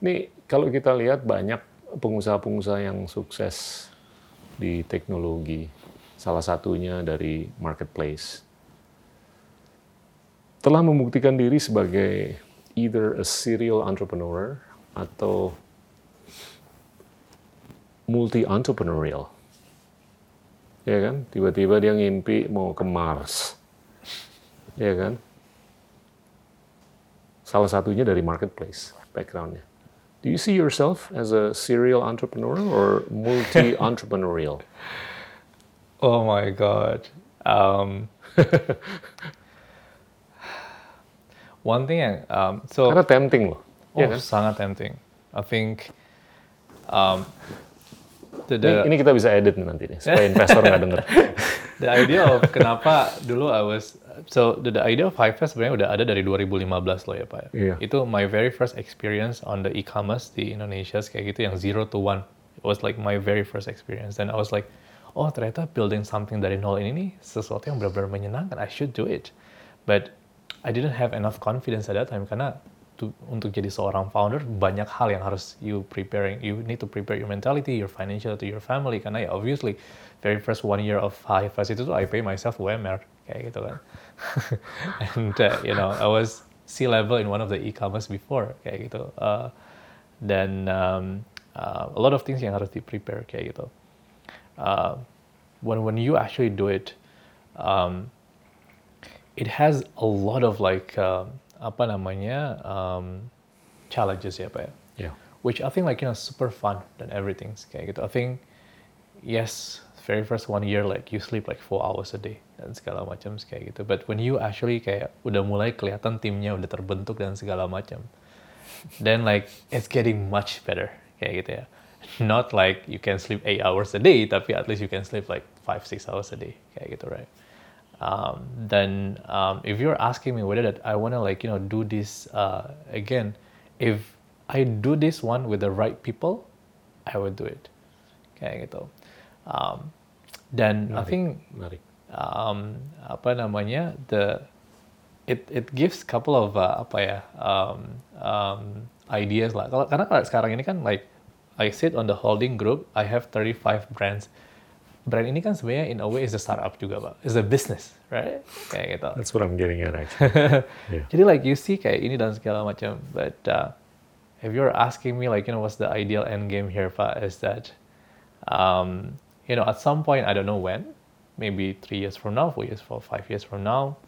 Nih, kalau kita lihat banyak pengusaha-pengusaha yang sukses di teknologi, salah satunya dari marketplace, telah membuktikan diri sebagai either a serial entrepreneur atau multi-entrepreneurial. Ya kan? Tiba-tiba dia ngimpi mau ke Mars. Ya kan? Salah satunya dari marketplace backgroundnya. Do you see yourself as a serial entrepreneur or multi-entrepreneurial? oh my god um, one thing yang um, so Karena tempting loh. oh, ya kan? sangat tempting I think um, the, Ini, the, ini kita bisa edit nih nanti nih, supaya investor nggak denger. the idea of kenapa dulu I was so the, the idea of Hivefest sebenarnya udah ada dari 2015 loh ya Pak. ya. Iya. Itu my very first experience on the e-commerce di Indonesia kayak gitu yang zero to one. It was like my very first experience and I was like, oh ternyata building something dari nol ini nih sesuatu yang benar-benar menyenangkan. I should do it. But I didn't have enough confidence at that time karena to- untuk jadi seorang founder banyak hal yang harus you preparing. You need to prepare your mentality, your financial to your family karena ya obviously very first one year of high first itu tuh I pay myself UMR kayak gitu kan. And uh, you know I was C level in one of the e-commerce before kayak gitu. Uh, um, uh, a lot of things yang harus di prepare kayak gitu. Uh, when when you actually do it, um, it has a lot of like um, apa namanya um, challenges ya pak ya. Ya. Which I think like you know super fun dan everything kayak gitu. I think yes very first one year like you sleep like four hours a day dan segala macam kayak gitu. But when you actually kayak udah mulai kelihatan timnya udah terbentuk dan segala macam, then like it's getting much better kayak gitu ya. Not like you can sleep eight hours a day, tapi at least you can sleep like five six hours a day kayak gitu right. Um, then um, if you're asking me whether that I want to like you know do this uh, again, if I do this one with the right people, I would do it kayak gitu. Um, dan I think Menarik. um, apa namanya the it it gives couple of uh, apa ya um, um, ideas lah. Kalau karena kalau sekarang ini kan like I sit on the holding group, I have 35 brands. Brand ini kan sebenarnya in a way is a startup juga pak, is a business, right? Kayak gitu. That's what I'm getting at actually. Yeah. Jadi like you see kayak ini dan segala macam. But uh, if you're asking me like you know what's the ideal end game here, Pak, is that um, you know at some point I don't know when, maybe three years from now, four years, four five years from now,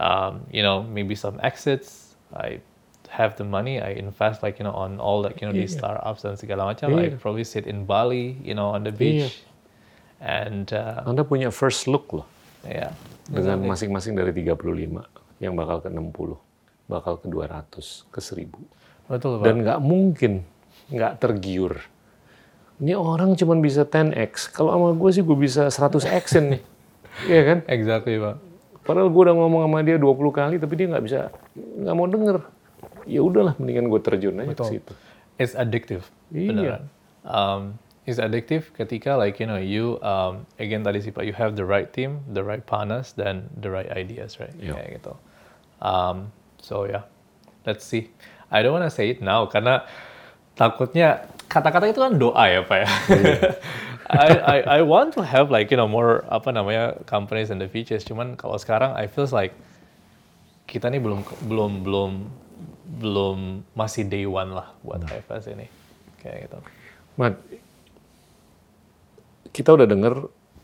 um, you know maybe some exits. I have the money, I invest like you know on all like you know these Iya. startups dan segala macam. I Iya. probably sit in Bali, you know on the beach. And uh, Anda punya first look loh yeah, dengan masing-masing dari 35 yang bakal ke 60, bakal ke 200, ke 1000. betul pak. Dan nggak mungkin nggak tergiur. Ini orang cuma bisa 10x. Kalau sama gue sih gue bisa 100x nih. Iya kan? Exactly pak. Padahal gue udah ngomong sama dia 20 kali, tapi dia nggak bisa, nggak mau denger. Ya udahlah, mendingan gue terjun aja ke Betul. situ. It's addictive. Iya. beneran. Um, it's addictive ketika like you know you um, again tadi sih pak you have the right team, the right partners, dan the right ideas, right? Iya. Kayak gitu. Um, so yeah, let's see. I don't wanna say it now karena takutnya kata-kata itu kan doa ya pak ya. I, I I want to have like you know more apa namanya companies in the future. Cuman kalau sekarang I feels like kita nih belum belum belum belum masih day one lah buat HFS ini kayak gitu. Mat, kita udah denger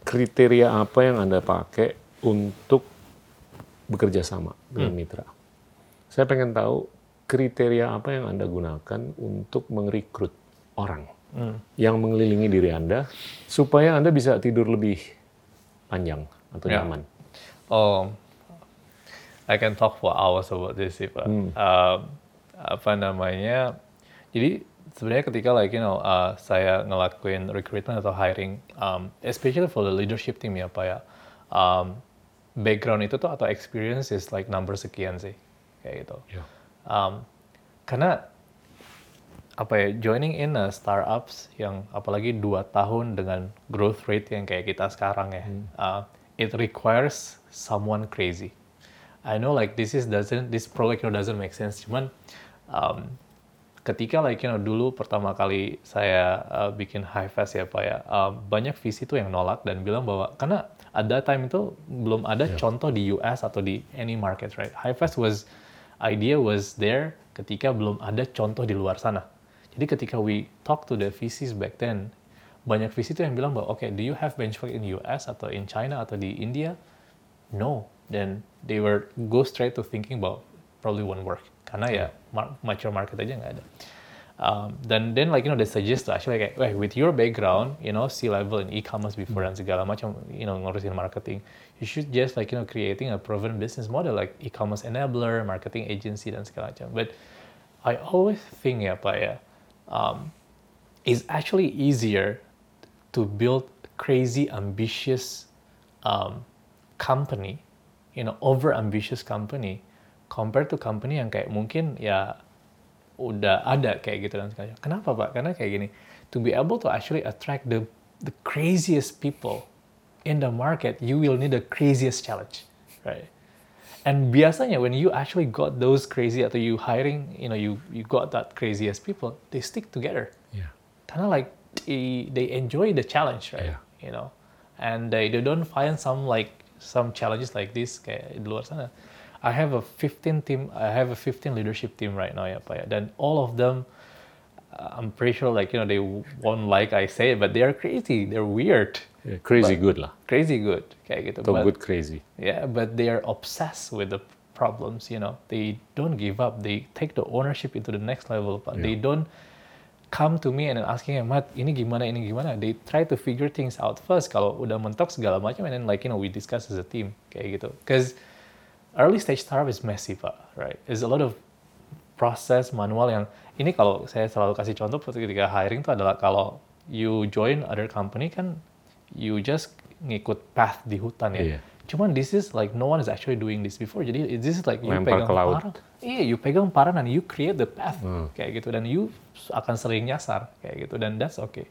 kriteria apa yang Anda pakai untuk bekerja sama dengan mitra. Saya pengen tahu kriteria apa yang Anda gunakan untuk merekrut orang yang mengelilingi diri Anda supaya Anda bisa tidur lebih panjang atau Ya. nyaman. Oh, I can talk for hours about this pak. Um, apa namanya? Jadi sebenarnya ketika like you know uh, saya ngelakuin recruitment atau hiring, um, especially for the leadership team ya pak ya. Um, background itu tuh atau experience is like number sekian sih kayak gitu. Ya. Um, karena apa ya joining in a startups yang apalagi dua tahun dengan growth rate yang kayak kita sekarang ya uh, it requires someone crazy I know like this is doesn't this you know, doesn't make sense cuman um, ketika like you know dulu pertama kali saya uh, bikin high fast ya pak ya uh, banyak visi tuh yang nolak dan bilang bahwa karena at that time itu belum ada contoh di US atau di any market right? High fast was idea was there ketika belum ada contoh di luar sana. Jadi ketika we talk to the VCs back then banyak VC tuh yang bilang bahwa oke do you have benchmark in US atau in China atau di India? No. Then they were go straight to thinking about probably won't work. Karena ya mature market aja nggak ada. Um, then like you know they suggest to actually like "Weh, with your background you know C level in e-commerce before dan segala macam you know ngurusin marketing you should just like you know creating a proven business model like e-commerce enabler marketing agency dan segala macam. But I always think ya pak ya um, it's actually easier to build crazy ambitious um, company, you know, over ambitious company compared to company yang kayak mungkin ya udah ada kayak gitu dan segala. Kenapa pak? Karena kayak gini, to be able to actually attract the the craziest people in the market, you will need the craziest challenge, right? And biasanya when you actually got those crazy atau you hiring, you know, you you got that craziest people, they stick together kind of like they, they enjoy the challenge, right? Yeah. You know, and they, they don't find some like some challenges like this kayak di luar sana. I have a 15 team, I have a 15 leadership team right now yeah, Pak. Dan all of them, uh, I'm pretty sure like you know they won't like I say it, but they are crazy, they're weird, Ya, crazy good lah. crazy good kayak gitu. But- good crazy. yeah, but they are obsessed with the problems, you know. They don't give up. They take the ownership into the next level, but they don't come to me and then asking, Mat, ini gimana, ini gimana. They try to figure things out first. Kalau udah mentok segala macam, and then like, you know, we discuss as a team, kayak gitu. Because early stage startup is messy, Pak, right? There's a lot of proses manual yang, ini kalau saya selalu kasih contoh ketika hiring itu adalah kalau you join other company kan, you just ngikut path di hutan ya. Iya. Cuman this is like no one is actually doing this before. Jadi this is like you Lempar pegang parang. Iya, you pegang parang dan you create the path Hmm. kayak gitu dan you akan sering nyasar kayak gitu dan that's okay.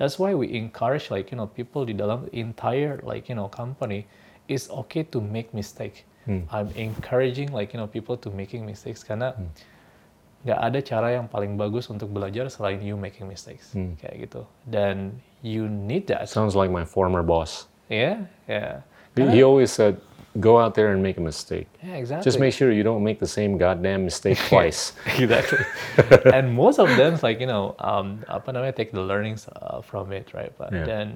That's why we encourage like you know people di dalam entire like you know company is okay to make mistake. Hmm. I'm encouraging like you know people to making mistakes karena nggak ada cara yang paling bagus untuk belajar selain you making mistakes Hmm. kayak gitu dan you need that. Sounds like my former boss. Yeah, yeah. He, he always said, go out there and make a mistake. Yeah, exactly. Just make sure you don't make the same goddamn mistake twice. exactly. and most of them, like you know, um, apa namanya, take the learnings uh, from it, right? But Yeah. then,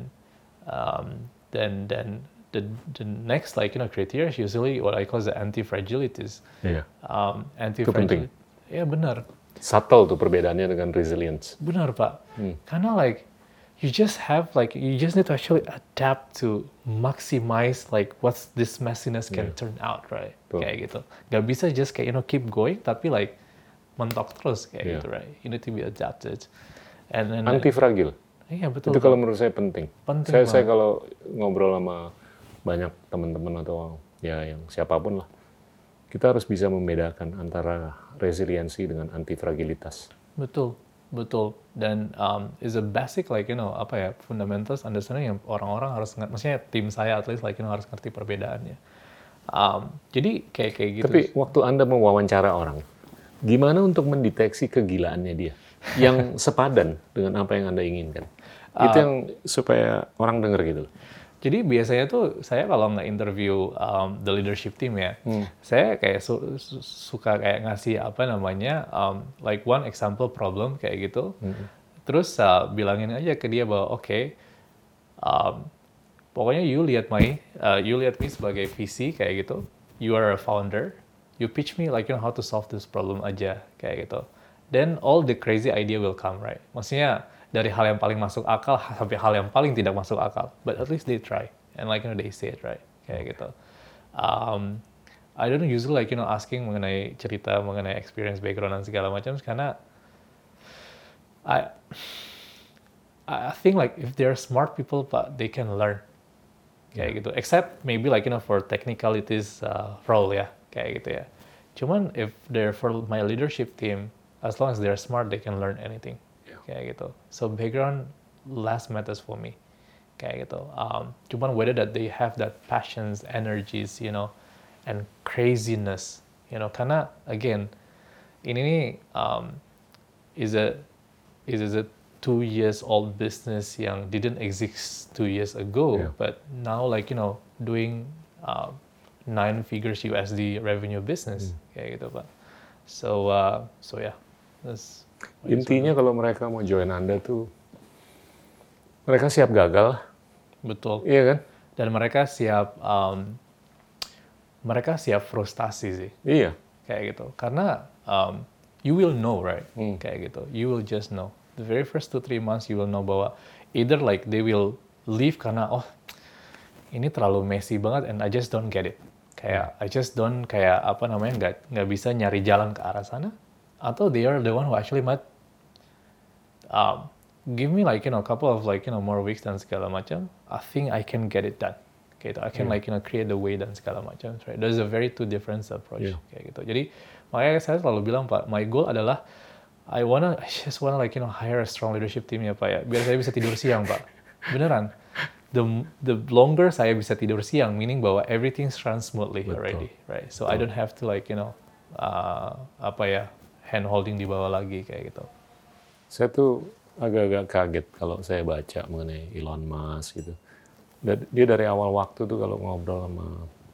um, then, then the the next like you know criteria is usually what I call the anti fragilities. Iya. Um, anti penting. Ya benar, Subtle tuh perbedaannya dengan resilience. benar pak. Hmm. Karena like you just have like you just need to actually adapt to maximize like what's this messiness can turn out right Betul. kayak gitu gak bisa just kayak you know keep going tapi like mentok terus kayak Yeah. gitu right you need to be adapted and then Anti fragil. iya betul Itu kalau menurut saya penting. Penting saya, saya kalau ngobrol sama banyak teman-teman atau ya yang siapa pun lah, kita harus bisa membedakan antara resiliensi dengan anti fragilitas. Betul, betul. Dan um, is a basic like you know apa ya fundamentals understanding yang orang-orang harus ngerti. Maksudnya tim saya at least like you know harus ngerti perbedaannya. Um, jadi kayak kayak gitu. Tapi waktu Anda mewawancara orang, gimana untuk mendeteksi kegilaannya dia? Yang sepadan dengan apa yang Anda inginkan. Itu Ah. yang supaya orang dengar gitu loh. Jadi biasanya tuh saya kalau nggak interview um, the leadership team ya, saya kayak su- su- suka kayak ngasih apa namanya um, like one example problem kayak gitu, terus uh, bilangin aja ke dia bahwa oke, um, pokoknya you lihat my, uh, you lihat me sebagai visi kayak gitu, you are a founder, you pitch me like you know how to solve this problem aja kayak gitu, then all the crazy idea will come right, maksudnya dari hal yang paling masuk akal sampai hal yang paling tidak masuk akal, but at least they try. And like you know they say it right? Kayak gitu. Um, I don't usually like you know asking mengenai cerita mengenai experience background dan segala macam karena I I think like if they're smart people but they can learn. Kayak gitu. Except maybe like you know for technicalities uh, role ya. Kayak gitu ya. Cuman if they're for my leadership team as long as they're smart they can learn anything kayak gitu so background less matters for me kayak gitu um, cuman whether that they have that passions energies you know and craziness you know karena again ini nih um, is a is a two years old business yang didn't exist two years ago, Yeah. but now like you know doing uh, nine figures USD revenue business kayak gitu pak. So uh, so yeah, that's Intinya kalau mereka mau join Anda tuh, mereka siap gagal, betul. iya kan? Dan mereka siap um, mereka siap frustasi sih. Iya. kayak gitu karena um, you will know right Hmm. kayak gitu you will just know the very first two three months you will know bahwa either like they will leave karena oh ini terlalu messy banget and I just don't get it kayak I just don't kayak apa namanya nggak nggak bisa nyari jalan ke arah sana atau they are the one who actually might um, give me like you know a couple of like you know more weeks dan segala macam I think I can get it done. Kayak gitu I can like you know create the way dan segala macam right? There's a very two different approach Yeah. kayak gitu. Jadi makanya saya selalu bilang pak my goal adalah I wanna I just wanna like you know hire a strong leadership team ya pak ya. Biar saya bisa tidur siang pak. Beneran. The the longer saya bisa tidur siang meaning bahwa everything runs smoothly Betul. already right? So I don't have to like you know uh, apa ya hand holding di bawah lagi kayak gitu Saya tuh agak-agak kaget kalau saya baca mengenai Elon Musk gitu. Dia dari awal waktu tuh kalau ngobrol sama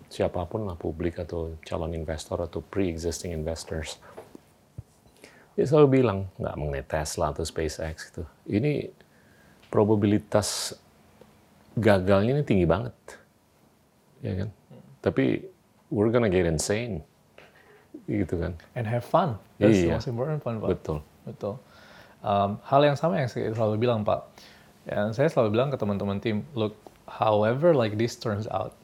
siapa pun lah publik atau calon investor atau pre-existing investors, dia selalu bilang nggak mengenai Tesla atau SpaceX gitu. Ini probabilitas gagalnya ini tinggi banget, ya kan? Tapi we're gonna get insane, gitu kan? and have fun that's the Iya. most important fun pak Betul. Betul. Um, hal yang sama yang saya selalu bilang Pak, yang saya selalu bilang ke teman-teman tim, look, however like this turns out,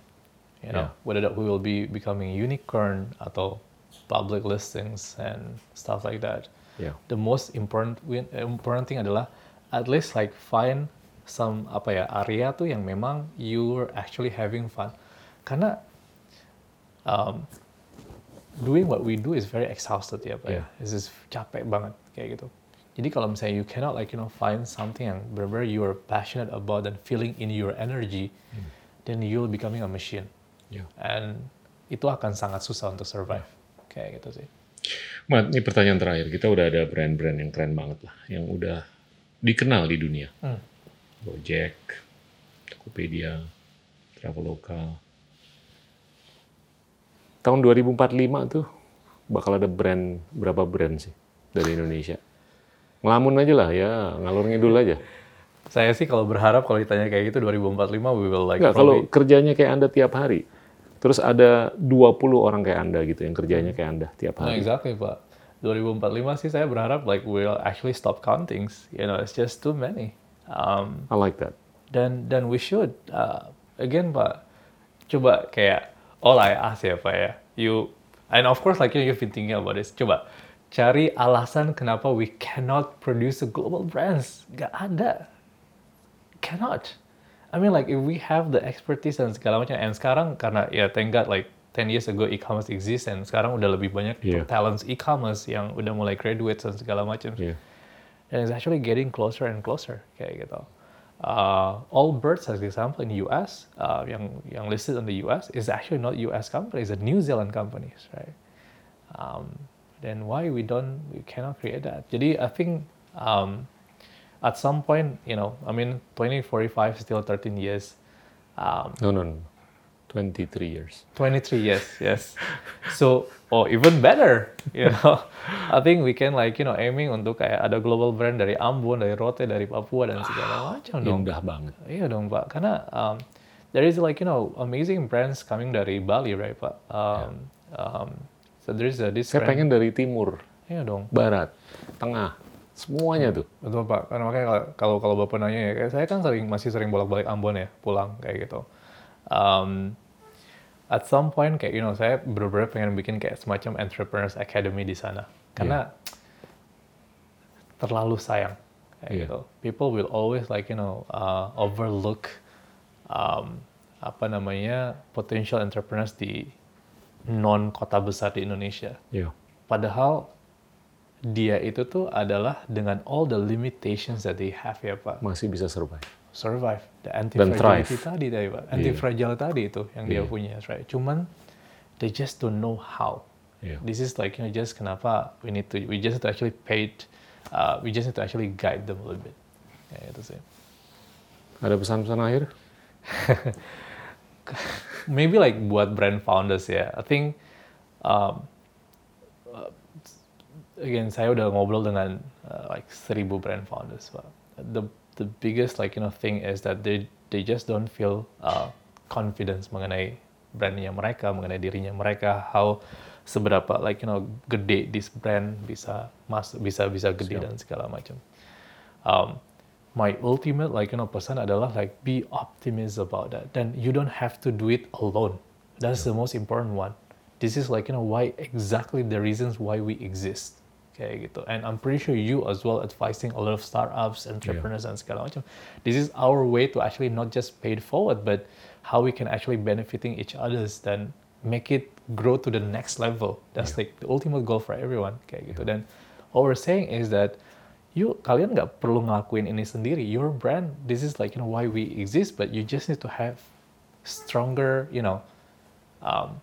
you know, Yeah. whether that we will be becoming unicorn atau public listings and stuff like that, Ya. the most important important thing adalah at least like find some apa ya area tuh yang memang you're actually having fun, karena um, doing what we do is very exhausted ya Pak ya. Yeah. It's just capek banget kayak gitu. Jadi kalau misalnya you cannot like you know find something yang benar-benar you are passionate about dan feeling in your energy, then you'll becoming a machine. Ya. And itu akan sangat susah untuk survive. Kayak gitu sih. Mat, ini pertanyaan terakhir. Kita udah ada brand-brand yang keren banget lah, yang udah dikenal di dunia. Hmm. Gojek, Tokopedia, Traveloka. Tahun 2045 tuh bakal ada brand berapa brand sih dari Indonesia? Ngelamun aja lah ya, ngalur ngidul aja. Saya sih kalau berharap kalau ditanya kayak gitu 2045 we will like Enggak, kalau kerjanya kayak Anda tiap hari, terus ada 20 orang kayak Anda gitu yang kerjanya kayak Anda tiap No, hari. exactly, Pak. 2045 sih saya berharap like we'll actually stop counting. You know, it's just too many. Um, I like that. dan dan we should uh, again pak coba kayak all I ask ya pak ya you and of course like you you've been thinking about this coba cari alasan kenapa we cannot produce a global brands gak ada cannot I mean like if we have the expertise dan segala macam and sekarang karena ya thank God like 10 years ago e-commerce exist and sekarang udah lebih banyak Yeah. talents e-commerce yang udah mulai graduate dan segala macam Yeah. and it's actually getting closer and closer kayak gitu. Uh, Allbirds, as example, in the US, uh, yang yang listed in the US, is actually not US company, it's a New Zealand companies, right? Um, then why we don't, we cannot create that? Jadi I think um, at some point, you know, I mean, 2045 still 13 years. Um, No, no, no. 23 years. 23 years, yes. So, or even better, you know. I think we can like, you know, aiming untuk kayak ada global brand dari Ambon, dari Rote, dari Papua dan segala macam dong. Indah banget. Iya dong, Pak. Karena um, there is like, you know, amazing brands coming dari Bali, right, Pak? Um, um, so there is a, this Saya brand. pengen dari timur, Iya dong. barat, tengah, semuanya tuh. Betul Pak, karena makanya kalau- kalau kalau bapak nanya ya, kayak saya kan sering masih sering bolak-balik Ambon ya, pulang kayak gitu. Um, at some point kayak you know saya benar-benar pengen bikin kayak semacam entrepreneurs academy di sana, karena terlalu sayang kayak Iya. gitu. People will always like you know uh, overlook um, apa namanya potential entrepreneurs di non kota besar di Indonesia. Iya. Padahal dia itu tuh adalah dengan all the limitations that they have ya Pak. Masih bisa survive. Survive. The thrive. anti-fragility tadi tadi Pak. Anti-fragile tadi itu yang dia Iya. punya, right? Cuman they just don't know how. Iya. This is like, you know, just kenapa we need to, we just need to actually pay, it, uh, we just need to actually guide them a little bit. Ya itu sih. Ada pesan-pesan akhir? maybe like buat brand founders ya. I think um, uh, again saya udah ngobrol dengan uh, like seribu brand founders, pak. The the biggest like you know thing is that they they just don't feel uh, confidence mengenai brandnya mereka, mengenai dirinya mereka, how seberapa like you know gede this brand bisa masuk bisa bisa gede dan segala macam. Um, my ultimate like you know pesan adalah like be optimist about that. Then you don't have to do it alone. That's the most important one. This is like you know why exactly the reasons why we exist kayak gitu. And I'm pretty sure you as well advising a lot of startups entrepreneurs and segala macam. This is our way to actually not just pay it forward but how we can actually benefiting each others then make it grow to the next level. That's like the ultimate goal for everyone kayak gitu. Dan what we're saying is that you kalian nggak perlu ngelakuin ini sendiri. Your brand, this is like you know why we exist, but you just need to have stronger, you know, um,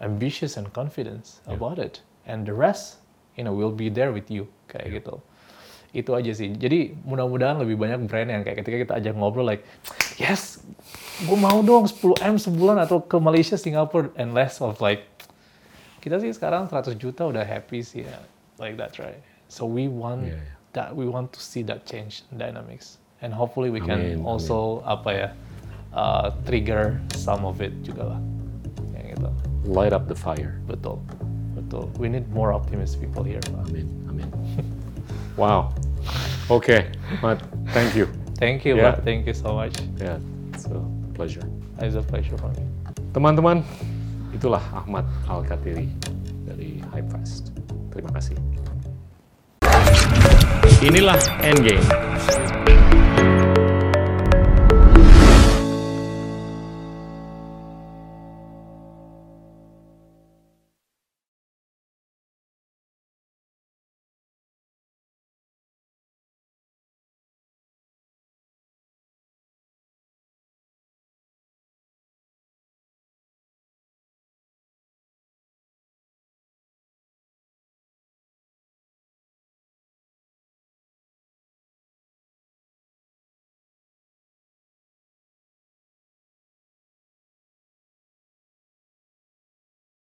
ambitious and confidence about it, and the rest, you know, will be there with you kayak gitu. Itu aja sih. Jadi mudah-mudahan lebih banyak brand yang kayak ketika kita ajak ngobrol like, yes, gue mau dong 10 m sebulan atau ke Malaysia, Singapura, and less of like kita sih sekarang 100 juta udah happy sih ya. Like that, right? So we want Yeah, yeah. that we want to see that change dynamics. And hopefully we can Amin, also apa ya uh, trigger some of it juga lah. Kayak gitu. Light up the fire. Betul. Betul. We need more optimistic people here. Pak. Amin, amin. wow. Oke, Mat, thank you. Thank you, Yeah. Pak. Thank you so much. Ya, it's a pleasure. It's a pleasure for me. Teman-teman, itulah Ahmad Al-Katiri dari Hypefast. Terima kasih. Inilah Endgame.